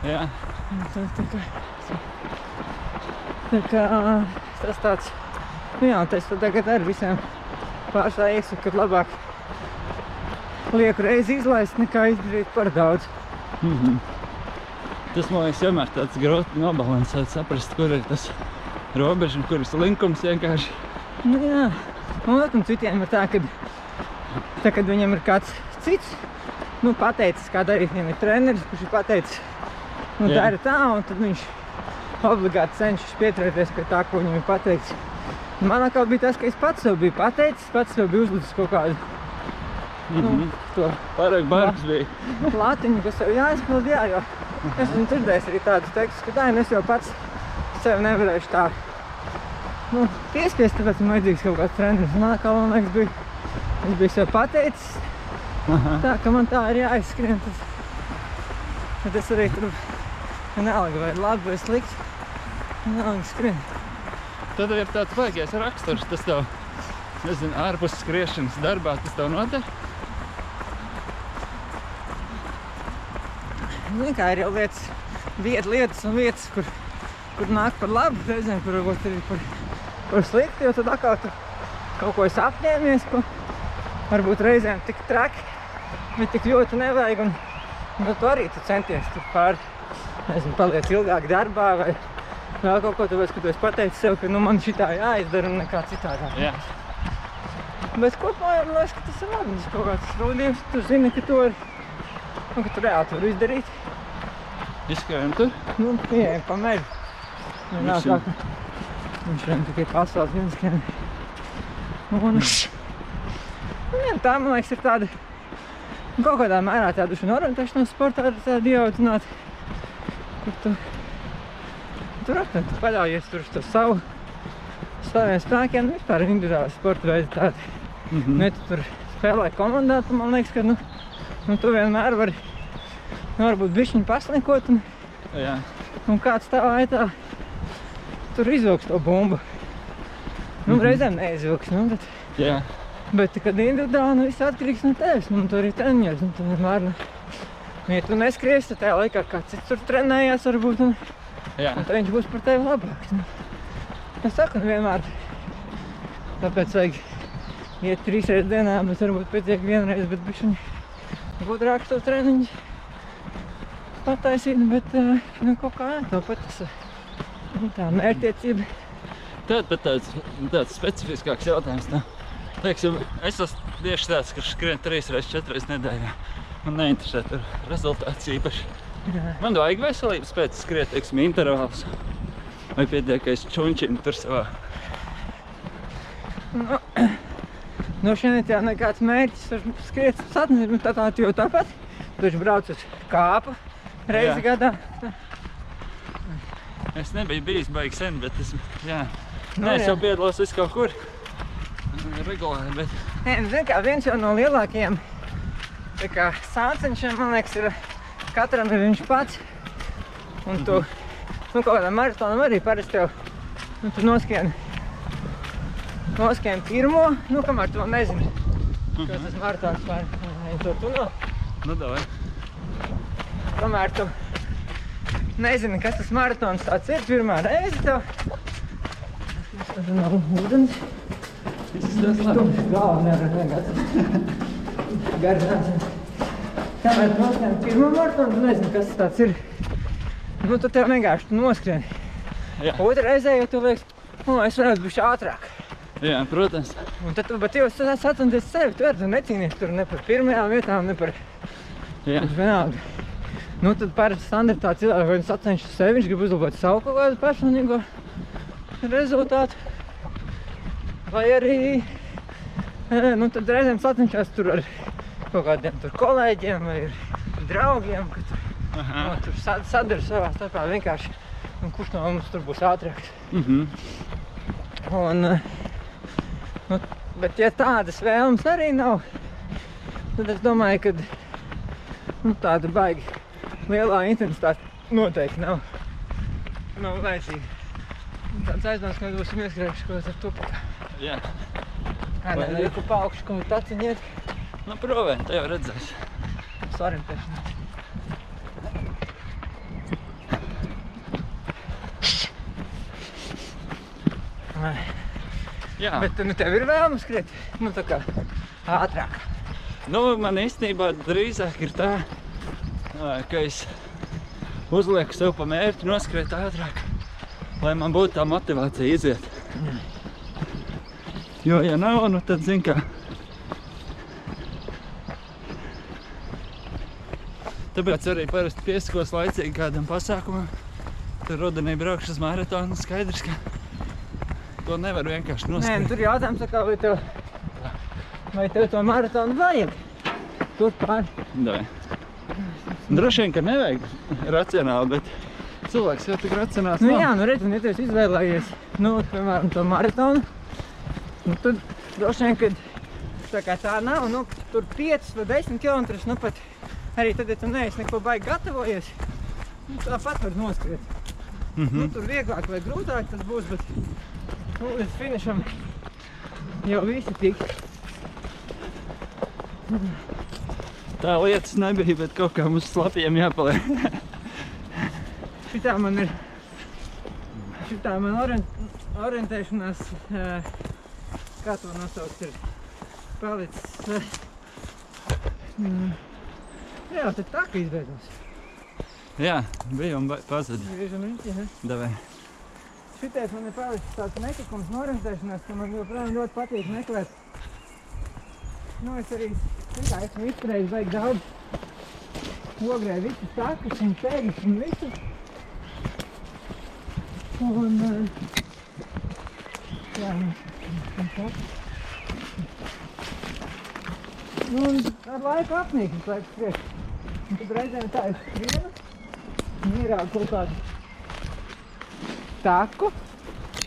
jā. Tā, tā kā, tā kā tas tāds, nu jā, tas tad tagad ar visiem pārstāv iesaku, ka labāk lieku reizi izlaist, nekā izdarīt par daudz. Mhm. Tas man liekas vienmēr tāds grūti nobalansēt, saprast, kur ir tas robeža un kur ir slinkums vienkārši. Nu jā, un otram citiem ir tā, ka tā, kad viņam ir kāds cits, nu, pateicis, kā darīt, viņam ir treneris, kurš ir pateicis, nu, Jā. dara tā, un tad viņš obligāti cenšas pieturēties pie tā, ko viņam ir pateicis. Man atkal bija tas, ka es pats sev biju pateicis, pats sev biju uzlicis kaut kādu nu, Mhm. Pārāk barbs bija. latiņu, kas sev jāizpild, jā, jo es esmu dzirdējis arī tādus tekstus, ka tā, nu, es jau pats sev nevarēšu tā nu, piespiest, tāpēc man vajadzīgs kaut kāds treneris. Man atkal, man liekas, bija, es biju sev pateicis, Aha. tā, ka man tā ir jāizskrien, tad, tad es arī tur vienalga vai labi vai slikti, vienalga skrien. Tad ir tāds baigais raksturs, tas tev, nezinu, ārpus skriešanas darbā, tas tev notiek. Nu, kā ir jau lietas, vieta, lietas un vietas, kur, kur nāk par labu, reizēm, kur varbūt arī par, par sliktu, jo tad atkal tu kaut ko esi apņēmies, ko varbūt reizēm tik traki, bet tik ļoti nevajag, un, un tu arī tu centies tur pār, nezinu, paliec ilgāk darbā vai vēl kaut ko, tāpēc, ka tu esi pateicis sev, ka nu, man šitā jāizdara un nekā citādā. Jā. Bet kopumā man liekas, ka tas ir labi. Tas ir kaut kāds rūdījums, tu zini, ka to ir, nu, ka tu reāli vari izdarīt. Izskrējam tur. Nu, ieejam pa mežu. Nu, nav tā, ka viņš vien tikai pasaules viens skrien. Un, nu, jā, tā, man liekas, ir tāda nu, kaut kādā mērā tāda šī orientēšanās sportā ir tāda ieaudzināta, kur tu tur aptien, tu paļaujies tur uz to savu saviem spēkiem, nu, vispār individuāli sporta veidi tādi. Mhm. Nu, ja tu tur spēlē komandā, tad man liekas, ka, nu, nu tu vienmēr vari, nu, varbūt bišķiņu paslinkot un Jā. un kāds tā aitā tur izvilks to bumbu. Nu, Mhm. reizēm neizvilks, nu, bet, Jā. bet kad individuāli, nu, viss atkarīgs no tevis, nu, tu arī treniņos, nu, tu vienmēr, nu, ja tu neskries, tad tajā laikā kāds cits tur trenējās, varbūt, un, Jā. un tad viņš būs par tevi labāks, nu. Es saku, nu, vienmēr, tāpēc vajag iet trīs reizes dienā, bet varbūt pietiek vienreiz, bet bišķiņi gudrāk to treniņu pataisīt, bet, eh, nu, kaut kā, tāpat tas, nu, tā mērķtiecība. Tad pat tāds, tāds specifiskāks jautājums. Tā. Teiksim, es esmu tieši tāds, kurš skrien trīs reizes, četras reizes nedēļā. Man neinteresē tur rezultāts īpaši. Jā. Man vajag veselības pēc skriet, teiksim, intervāls. Vai pietiek, ka es čunčinu tur savā. Nu, no šeit jau nekāds mērķis tur skriet satni, nu, tā tā jau tāpat. Taču brauc uz kāpu reizi Jā. gadā. Es nebiju bijis baigi sen, bet es, jā. Nu, Nē, es jā. jau piedalos vis kaut kur. Regulāri, bet Nē, nu, zini kā, viens jau no lielākajiem tā kā sācenšiem, man liekas, ir katram ir viņš pats. Un tu, nu, kaut kādā maratonam arī parasti jau, nu, tu noskrien, noskrien pirmo, nu, kamēr tu vēl nezini, ka tas maratons pār, to tu no, nu davai. kamēr tu nezini, kas tas maratons tāds ir, pirmā reize tev. Tas nav ūdens. Izskatās Tas labi. galva nevar vienkārši. Garināsim. Kamēr tu noskrien pirmo maratonu, tu nezini, kas tas tāds ir. Nu, tu tev vienkārši tu noskrien. Jā. Otra reizē jau tu liekas, o, es varētu būt ātrāk. Jā, protams. Un tad bet jau tu sacenties sevi, tu, ar, tu necīnies tur ne par pirmajām vietām, ne par Jā. vienalga. Nu, tad parasti standartā cilvēki vai nu sacenšas sevi, viņš grib uzlabot savu kaut kādu personīgo rezultātu. Vai arī, e, nu, tad reizēm sacenšas tur ar kaut kādiem tur kolēģiem vai draugiem, ka tur, Aha. no, tur sad- sadara savā starpā vienkārši, nu, kurš no mums tur būs ātrāks. Mhm. Un, nu, bet ja tādas vēlmes arī nav, tad es domāju, ka nu, tāda baigi lielā intensitāte noteikti nav. Nav vajadzīga. Tāds aizdoms, ka būsim ieskrējuši kaut ar tupakā. Jā. Kādā Vai- veidā pa augšu, kā taciņiet, Nu, provē, te jau redzēs. sorientēšanās. Ai. Jā. Bet nu, tev ir vēlme skriet, nu kā ātrāk. Nu, man īstenībā drīzāk ir tā, ka es uzlieku sev pa mērķi noskriet ātrāk, lai man būtu tā motivācija iziet. Jo, ja nav, nu tad zin kā. Tāpēc arī parasti piesakos laicīgi kādam pasākumam. Tur rudenī braukšu uz maratonu, skaidrs, ka to nevar vienkārši Nē, nu, tur jautājums, tā kā, vai tev, vai tev to maratonu vajag? Tur pār. Davai. Droši vien, ka nevajag racionāli, bet cilvēks jau tik racionāls Nu nav. jā, nu redz, un ja tu esi izvēlējies, nu, piemēram, to maratonu, nu tad droši vien, kad tā kā tā nav, nu, tur 5 vai 10 km, nu pat arī tad, ja tu neesi neko baigi gatavojies, nu, tāpat var noskriet. Nu, Mhm. tur vieglāk vai grūtāk tas būs, bet, nu, līdz finišam jau visi tik. Tā lietas nebija, bet kaut kā mums slapjiem jāpaliek. Šitā man ir, šitā man orient, orientēšanās, kā to nosaukt, ir palicis. Jā, tad tā kā izbeidzās. Jā, bija un pazuda. Griežam riņķi, ne? Davai. Šitais man ir palicis tāds netikums no orientēšanās, ka man joprojām ļoti patīk meklēt. Nu, es arī, kā, esmu izturējis baigi daudz ogrē visus takus un ceļus un visu. Un, eh, jā, un tā. Nu, un ar laiku apnīkums, laiku skriet. Un tad reizēm tā es skrienu, un ierādu kaut kādu taku,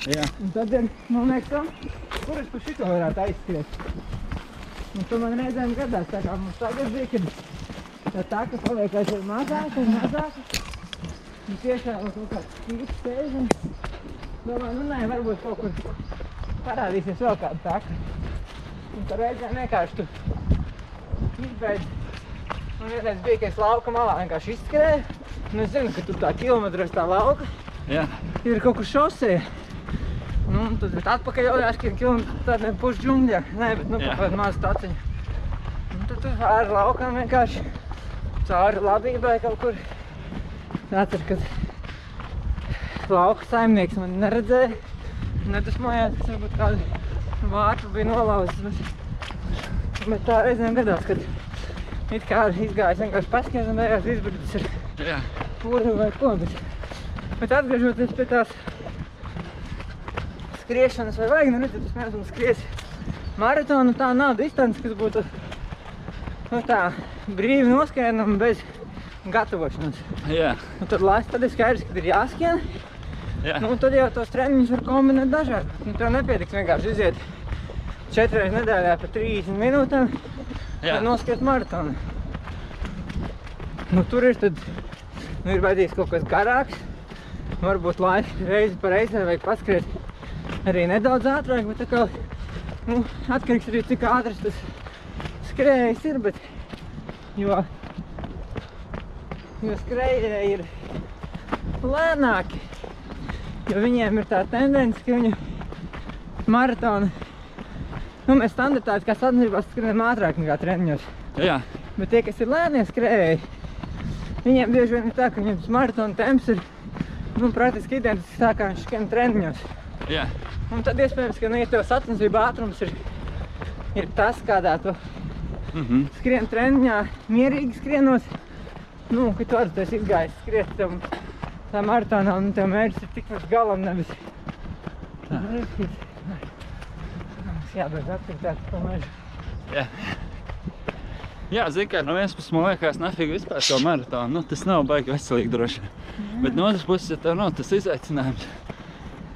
Jā. un tad ir, man liekas, tā, kur es pa šito varētu aizskriet. Un tad man reizēm gadās, tā kā mums tagad bija, kad tā taka paliek aizvien mazāka un mazāka. Un tiešām kaut kāds spīts steidz un domāju, nu nē, varbūt kaut kur parādīsies vēl kāda taka. Un tad reizēm vienkārši tu izbeidz. Un vienreiz bija, ka es lauka malā vienkārši izskrēju. Un es zinu, ka tur tā kilometru aiz tā lauka Jā. ir kaut kur šosē. Nu, tad bet atpakaļ jau jāskrien kilometru tādiem puš džungļā. Nē, bet nu kaut kāda maza taciņa. Un tad tu ar laukām vienkārši cauri labībai kaut kur. Atcer, kad lauka saimnieks man neredzēja. Nedusmojās, kas varbūt kādu vārtu bija nolauzis. Bet, bet tā reizēm gadās, kad it kā izgājis vienkārši paskaidrs un beigās izbrīdis ar pūru vai ko, bet, bet atgriežoties pie tās skriešanas vai vajag, nu redz, tas mēs mums skries maratonu, tā nav distance, kas būtu nu, tā brīvi noskrienama bez gatavošanas. Jā. Un tad laist, tad ir skaidrs, ka ir jāskrien, Jā. nu, tad jau tos treniņus var kombinēt dažādi. Nu, tev nepietiks vienkārši iziet četreiz nedēļā pa 30 minūtēm, Jā. lai noskriet maratonu. Nu, tur ir tad, nu, ir vajadzīgs kaut kas garāks. Varbūt laika reizi pa reizē vajag paskriet arī nedaudz ātrāk, bet tā kā, nu, atkarīgs arī cik ātrs tas skrējējs ir, bet, jo, jo skrējēji ir lēnāki, jo viņiem ir tā tendence, ka viņi maratonu, nu, mēs standartāti kā sacensībās skrienam ātrāk nekā treniņos. Jā. Bet tie, kas ir lēnie skrējēji, viņiem bieži vien ir tā, ka viņiem tas maratona temps ir nu, praktiski identisks tā, kā viņš skrien treniņos. Jā. Un tad iespējams, ka, nu, ja tev sacensība ātrums ir, ir tas, kādā tu Mhm. skrien treniņā, mierīgi skrienot, nu, ka tu arī tu esi izgājis skriet tam, tā maratonā, un tev mērķis ir tik līdz galam, nevis. Tā. Mums jābeidz aktivitātes mežu. Jā. Jā, zini, kā no vienas puses man liekas, nafīgi vispār to maratonu. Nu, tas nav baigi veselīgi droši. vien. Bet no otras puses, ja tev nav tas izaicinājums,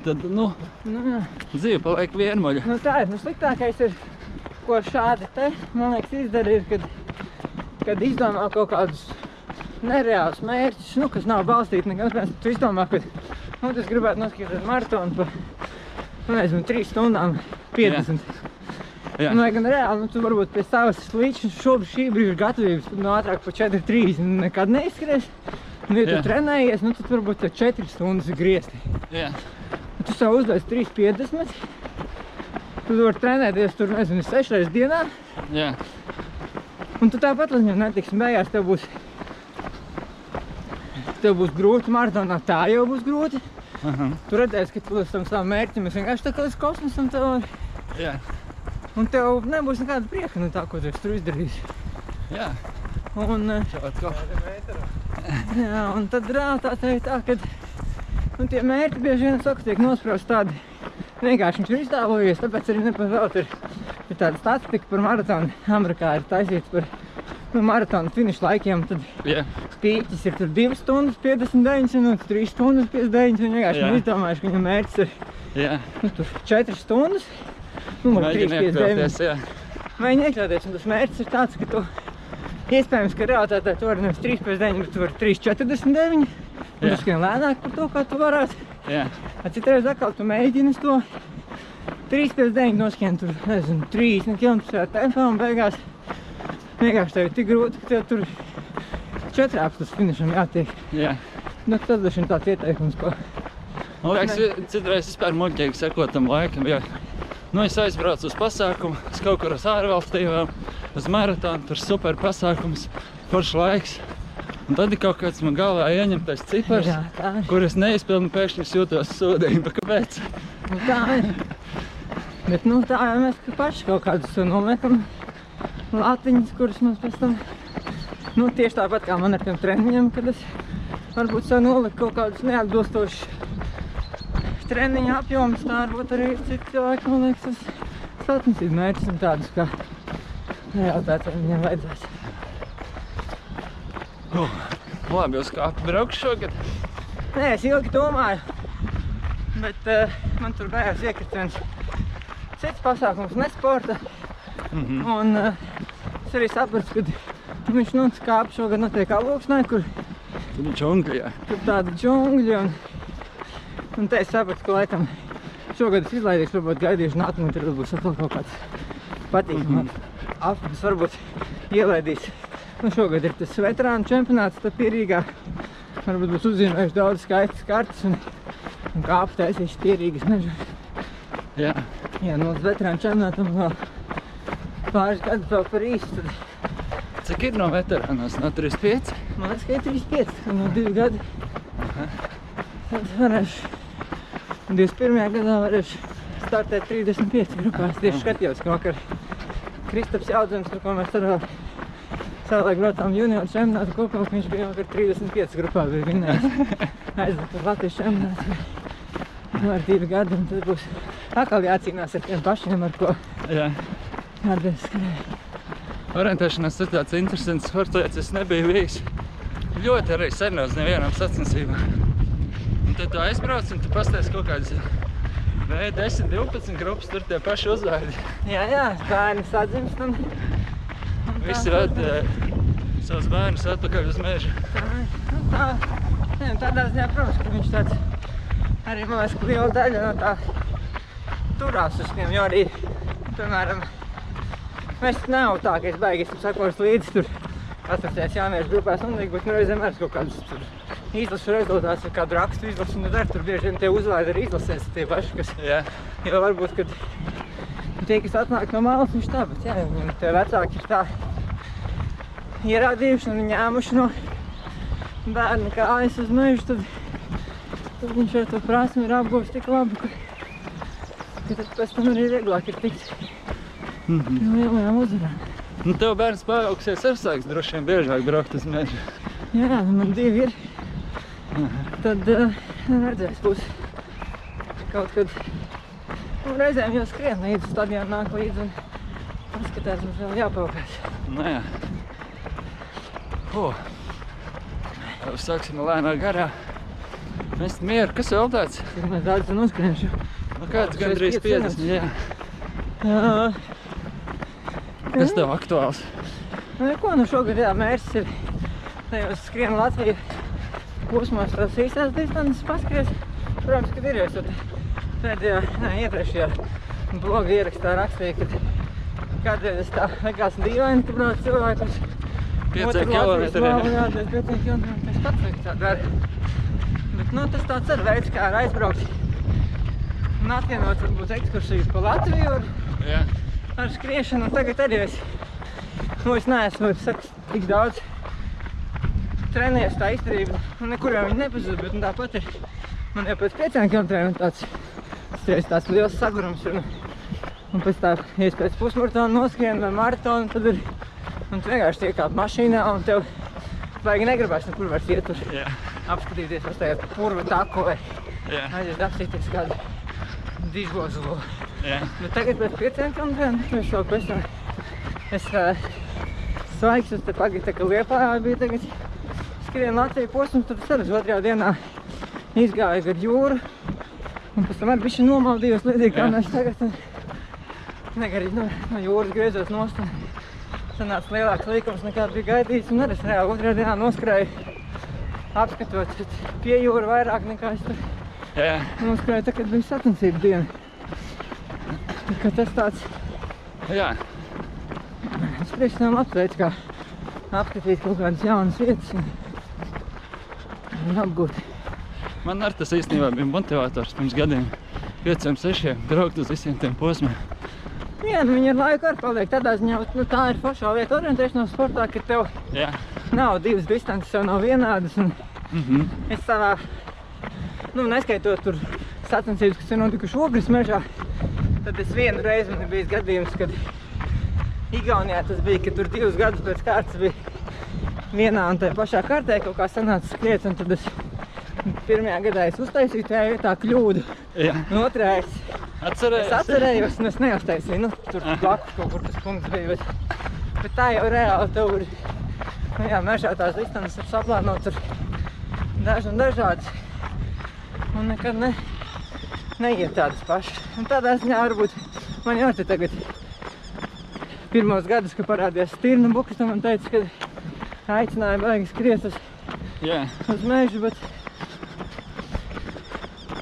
tad, nu, Nu, jā. dzīve paliek vienmuļa. Nu, tā ir. Nu, sliktākais ir, ko šādi te, man liekas, izdara, ir, kad, kad izdomā kaut kādus nereālus mērķus, nu, kas nav balstīti nekad. Piemēram, tu izdomā, ka nu, es gribētu noskatīties maratonu pa, nu, nezinu, 3 stundām 50. Jā. Nu, lai gan reāli, nu, tu varbūt pie savas līdz šobrīd šī brīža gatavības no ātrāk pa 4-3 nekad neizskries. Un, ja tu Jā. trenējies, nu, tad varbūt tev 4 stundas griezti. Jā. Ja tu sev uzliec 3,50. Tu vari trenēties tur, nezinu, 6 reizes dienā. Jā. Un tu tāpat līdz un Beigās tev būs, tev būs grūti maratonā. Tā jau būs grūti. Aha. Tu redzēsi, ka tu līdz tam savam mērķim esi vienkārši tā kā līdz kosmosam. Tev, Jā. Un tev nebūs nekāda prieka no tā, ko tu esi tur izdarījis. Jā. Un, eh, jā, un tad realitāte ir tā, ka nu, tie mērķi bieži vien saka, tiek nospraust tādi vienkārši viņš ir iztēlojies, tāpēc arī nepavēlt ir, ir tāda statistika par maratonu. Amerikā ir taisīts par nu, maratonu finišu laikiem, tad Jā. pīķis ir tur 2 stundas 59 minūtes, 3 stundas 59, un vienkārši viņi izdomājuši, ka viņam mērķis ir Jā. nu, tur 4 stundas, nu, 3, Mēģini 59. iekļauties, jā. Mēģini iekļauties, un tas mērķis ir tāds, ka tu iespējams, ka realitātē tu vari nevis 3,59, bet tu vari 3,49. Un tu skrien lēnāk par to, kā tu varētu. Jā. Citreiz atkal tu mēģini to 3,59 noskrien tur, nezinu, 30 km tempā un beigās vienkārši tev ir tik grūti, ka tev tur četrāps tas finišam jātiek. Jā. Nu, tas ir tāds ieteikums, ko Man liekas, citreiz vispār muļķīgi sekot tam laikam. Ja, nu, es aizbraucu uz pasākumu, es kaut kur uz ārvalstīm, uz maratonu, tur super pasākums, foršs laiks. Un tad ir kaut kāds man galvā ieņemtais cipars, Jā, kur es neizpilnu, pēkšņi es jūtos sūdīgi. Kāpēc? Nu, tā ir. Bet nu, tā jau mēs ka paši kaut kādus tur noliekam latiņas, kuras mums pēc tam Nu, tieši tāpat kā man ar tiem treniņiem, kad es varbūt sev noliku kaut kādus neatbilstošus treniņu apjomus, tā varbūt arī citi cilvēki, man liekas, tas sacensību mērķis un tādus, kā nejautāt, vai viņiem vajadzēs. Uh, labi, uz kāpu braukšu šogad. Nē, es ilgi domāju, bet uh, man tur beigās iekrita viens cits pasākums, ne sporta. Mm -hmm. Un uh, es arī sapratu, ka viņš nu, kāp šogad notiek alūksnē, kur Tur ir džungļā. tur tāda džungļa. Un, un te es sapratu, ka laikam šogad es izlaidīšu, varbūt gaidīšu nākamā, tur būs atkal kaut kāds patīkams. Mm -hmm. Aplis varbūt ielaidīs. Nu, šogad ir tas veterānu čempionāts, tad pierīgā. Varbūt būs uzzīmējuši daudz skaistas kartas un, un kāpu taisīšu pierīgas mežu. Jā. Jā, nu, uz veterānu čempionātam vēl pāris gadus vēl par īstu. Tad Cik ir no veterānos? No 35? Man liekas, ka ir 35, no 2 gadi. Tad varēšu, 21. gadā varēšu startēt 35 grupās. Tieši skatījos, ka vakar Kristaps Jaudzems, ar ko mēs tur vēl savulaik braucām junioru čempionātu kopā, viņš bija vakar 35 grupā bija vinnējis. Aizved uz Latvijas čempionātu. Nu, ar 2 gadi, un tad būs atkal jācīnās ar tiem pašiem, ar ko Jā. kādreiz skrēja. Orientēšanās ir tāds interesants sports, es nebiju bijis. Ļoti arī sen uz nevienam sacensībām. Tad tu aizbrauc un tu pasties kaut kādas V10, 12 grupas, tur tie paši uzvaidi. Jā, jā, bērni sadzimst un... un Visi ved savus bērnus atpakaļ uz mežu. Tā, nu tā, ne, tādā ziņā, protams, ka viņš tāds arī, man liekas, ka liela daļa no tā turās uz tiem, jo arī, piemēram, mēs nav tā, ka es baigi esmu sakos līdzi tur asociēs jauniešu grupās un liek, bet nu reizēm arī kaut kādus tur izlašu rezultātus vai kādu rakstu izlašu, un tad arī tur bieži vien tie uzlaidi arī izlasēs tie paši, kas, Jā. jo varbūt, kad tie, kas atnāk no malas, viņš tā, bet jā, viņam tie vecāki ir tā ierādījuši un ņēmuši no bērna kājas uz mežu, tad, tad viņš ar to prasmi ir apguvis tik labi, ka, ka tad pēc tam arī vieglāk ir tikt Mm -hmm. no lielajām uzvarām. Nu, tev bērns paaugsies ar sāks droši vien biežāk braukt uz mežu. Jā, nu man divi ir. Tad uh, redzēs, būs kaut kad. Nu, reizēm jau skrien līdz stadionam nāk līdzi un paskatās, mums vēl jāpaukās. Nu jā. Ko? Sāksim lēnā garā. Mest mieru. Kas vēl tāds? Cik mēs daudz noskriešu. Nu kāds gandrīz 500, 50, jā. Jā, Kas tev aktuāls? nu ko, nu šogad jā, mērķis ir tajos skrien Latviju posmos tās īstās distances paskries. Protams, kad ir jau esot pēdējā, nē, iepriekšējā bloga ierakstā rakstīja, ka kādreiz es tā likās dīvaini, ka brauc cilvēki uz 5 otru Latvijas km. malu, Jā, tas 5 km, tas pats vajag tā dara. Bet, nu, tas tāds ir veids, kā ar aizbraukt un atvienot varbūt ekskursijas pa Latviju ar, Jā. ar skriešanu. Un tagad arī es, nu, es neesmu, saku, tik daudz trenējies tā izturība. Nu, nekur jau viņi nepazūd, bet nu, tāpat ir. Man jau pēc 5 km tāds, tas tās liels sagurums. Un, un pēc tā, ja es pēc pusmaratona noskrienu vai maratonu, tad ir, un tu vienkārši tiek kāp mašīnā un tev baigi negribas nekur vairs iet tur Jā. apskatīties, vai tajā purva taku vai Jā. aiziet apsīties kādu dižgozulu. Jā. Bet tagad pēc pieciem km es vēl pēc tam es uh, svaigs, es te pagaidu tā kā Liepājā bija tagad skrien Latviju posmu, tad es arī uz otrajā dienā izgāju gar jūru un pēc tam arī bišķi nomaldījos līdzīgi kā mēs tagad negarīgi no, no jūras griezos nost sanāca lielāks līkums nekā bija gaidīts un arī es reāli otrajā dienā noskrēju apskatot pie jūra vairāk nekā es tur Jā. noskrēju tā, kad bija sacensību diena. Kā tas tāds Jā. Es priekšstam apsveicu, kā apskatīt kaut kādas jaunas vietas un, un apgūt. Man ar tas īstenībā bija motivators pirms gadiem. 5, 6 braukt uz visiem tiem posmiem. Jā, nu viņi ar laiku arī paliek tādā ziņā, nu tā ir pašā vieta orientēšanās sportā, ka tev Jā. nav divas distances, jau nav vienādas un Mhm. es savā, nu neskaitot tur sacensības, kas ir notikuši Ogres mežā, tad es vienu reizi man ir bijis gadījums, kad Igaunijā tas bija, ka tur divus gadus pēc kārtas bija vienā un tajā pašā kārtē kaut kā sanāca skriet, un tad es pirmajā gadā es uztaisīju tajā vietā kļūdu. Jā. Un otrā es, Atcerējies? es atcerējos, un es neuztaisīju, nu, tur blakus kaut kur tas punkts bija, bet, bet tā jau reāli tur, nu jā, mežā tās distances ir saplānotas ar dažu un dažādas, un nekad ne, neiet tādas pašas. Un tādā ziņā varbūt man jau te tagad pirmos gadus, kad parādījās stirna bukas, tad man teica, ka aicināja baigi skriet uz, Jā. uz mežu, bet,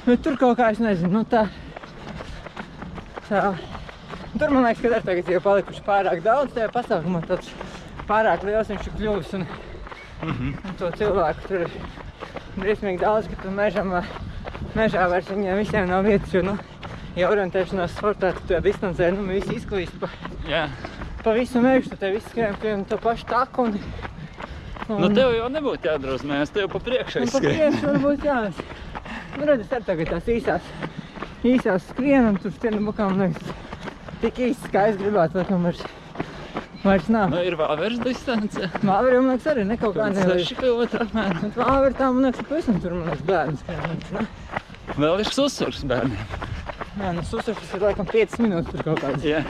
bet tur kaut kā es nezinu, nu tā, tā, tur man liekas, ka arī tagad jau palikuši pārāk daudz tajā pasākumā, tāds pārāk liels viņš ir kļuvis un, Mhm. un to cilvēku tur ir briesmīgi daudz, ka tu mežam, mežā vairs viņiem visiem nav vietas, jo, nu, ja orientēšanās sportā, tu tajā distancē, nu, visi izklīst pa, Jā. pa visu mežu, tad te visi skrien pie to pašu taku un, un Nu, tev jau nebūtu jādrosmējas, tev pa priekšu un pa aizskrien. priekšu varbūt jā. Nu, redz, arī tagad tās īsās, īsās skrienu un tur stienu bukām, liekas, tik īsts, kā es gribētu, laikam, vairs, vairs nav. Nu, ir virs distance. Māveriem, man liekas, arī ne kaut kā nevar. 6 km apmēram. Bet Māver tā, man liekas, pavisam tur, man liekas, bērns skrien. ne? Vēl ir susurs bērniem. Jā, nu, susurs ir laikam 5 minūtes tur kaut kāds. Jā.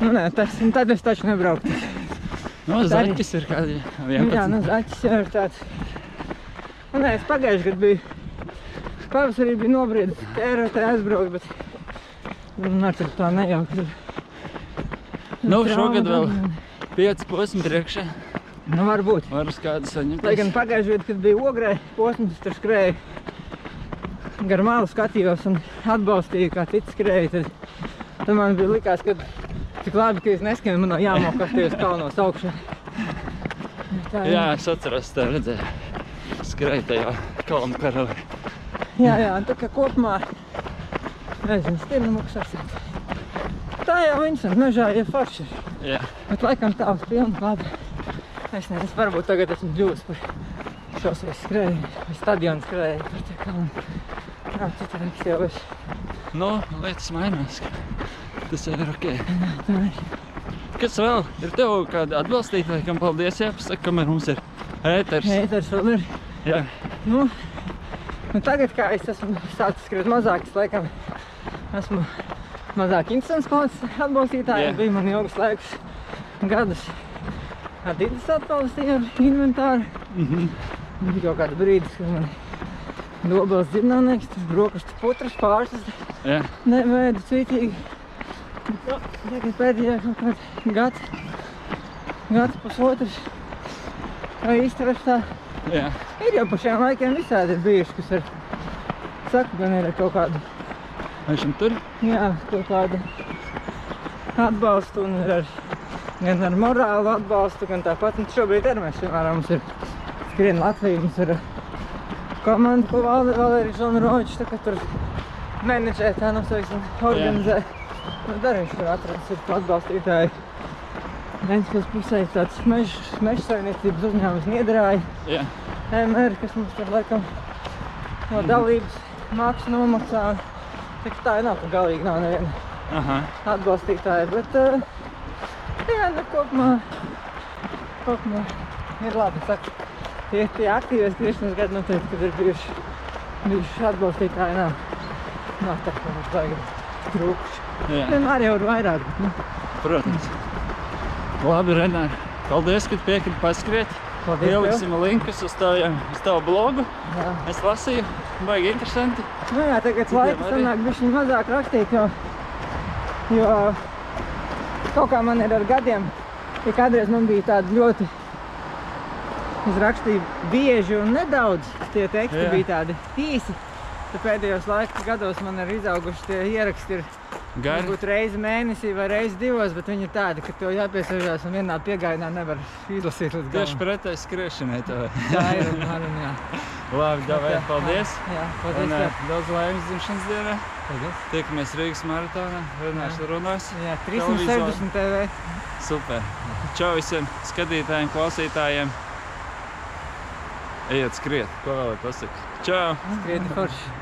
Nu, nē, tas, tad es taču nebrauktu. Nu, Tā arī. zaķis ir kādi Nu, jā, 11. nu, zaķis jau ir tāds. Nu, nē, es pagājuši gadu biju, pavasarī bija nobriedis tērotē aizbraukt, bet, nu, ar tur tā nejauki. tur. Nu, šogad vēl gan- 5 posmi priekšā. Nu, varbūt. Var uz kādu saņemt. Lai gan pagājuši kad bija ogrē posms, tur skrēja gar malu skatījos un atbalstīju, kā cits skrēja, tad, tad man bija likās, ka tik labi, ka es neskrienu, man nav jāmokās tajos kalnos augšā. Tā, Jā, es atceros, tev redzēju. Skrēja tajā kalnu karalī. Jā, jā, un tā kā kopumā, nezinu, stirnu muksas. Tā jau interesanti, mežā ir forši. Jā. Bet laikam tā uz pilnu labi. Es nezinu, es varbūt tagad esmu kļuvis par šos vai skrēju, vai stadionu skrēju par tie kalnu. Jā, citādi jau es. Nu, lietas mainās. Tas jau ir ok. Kas vēl? Ir tev kādi atbalstītāji, kam paldies jāpasaka, kamēr mums ir ēters. Ēters vēl ir. Jā. Nu, nu tagad, kā es esmu sācis skriet mazāk, es laikam esmu mazāk interesants palicis atbalstītājiem. Jā. Bija man ilgas laikus gadus Adidas atbalstīja ar inventāru. Mhm. Bija kaut kāda brīdis, kad man dobels dzirnānieks, tas brokastu putras pārstas Jā. nevēdu citīgi. Nu, tagad pēdējā kaut kāda gads, gads pusotrs. Tā īsti vairs tā Jā. Ir jau pa šiem laikiem visādi ir bijuši, kas ir, saku, gan ir ar kaut kādu, Esam tur. jā, kaut kādu atbalstu un ir ar, gan ar morālu atbalstu, gan tāpat, un šobrīd arī mēs, piemēram, mums ir skrien Latvija, mums ir komanda, ko Valērija Žonrovičs, tā kā tur menedžē, tā nu, teiksim, organizē. Nu, dar viņš tur atradas, ir atbalstītāji. Ventspils pusē ir tāds meža, saimniecības uzņēmums Niederāja. Jā. MR, kas mums tur laikam no dalības maksu nomaksā. Tā tā nav, ka galīgi nav neviena Aha. atbalstītāja, bet uh, jā, nu kopumā, kopumā ir labi, saku. Tie, tie aktīvie skriešanas gadi noteikti, kad ir bijuši, bijuši atbalstītāji, nav, nav tā, ka mums vajag trūkuši. Jā. Vienmēr jau ir vairāk, bet, nu, Protams. Labi, Renāri. Paldies, ka piekriti paskriet. paldies tev. Ieliksim linkus uz tavu, uz tavu blogu. Jā. Es lasīju. Baigi interesanti. Nu jā, tagad laika sanāk bišķiņ mazāk rakstīt, jo, jo kaut kā man ir ar gadiem, ja kādreiz man bija tāda ļoti, es rakstīju bieži un nedaudz, tie teksti Jā. bija tādi īsi, tad pēdējos laikos gados man ir izauguši tie ieraksti ir Gari. varbūt reizi mēnesī vai reizi divos, bet viņi ir tādi, ka tev jāpiesēžās un vienā piegājienā nevar izlasīt līdz Tieši galam. pretēji skriešanai tev. Tā ir un man, un jā. Labi, davai, Jā, paldies. Jā, Un, paldies ā, tev. daudz laimes dzimšanas dienā. Paldies. Tiekamies Rīgas maratonā. Renārs runās. Jā, Televizor. 360 TV. Super. Čau visiem skatītājiem, klausītājiem. Ejiet skriet. Ko vēl lai pasaka? Čau! Skrieti forši.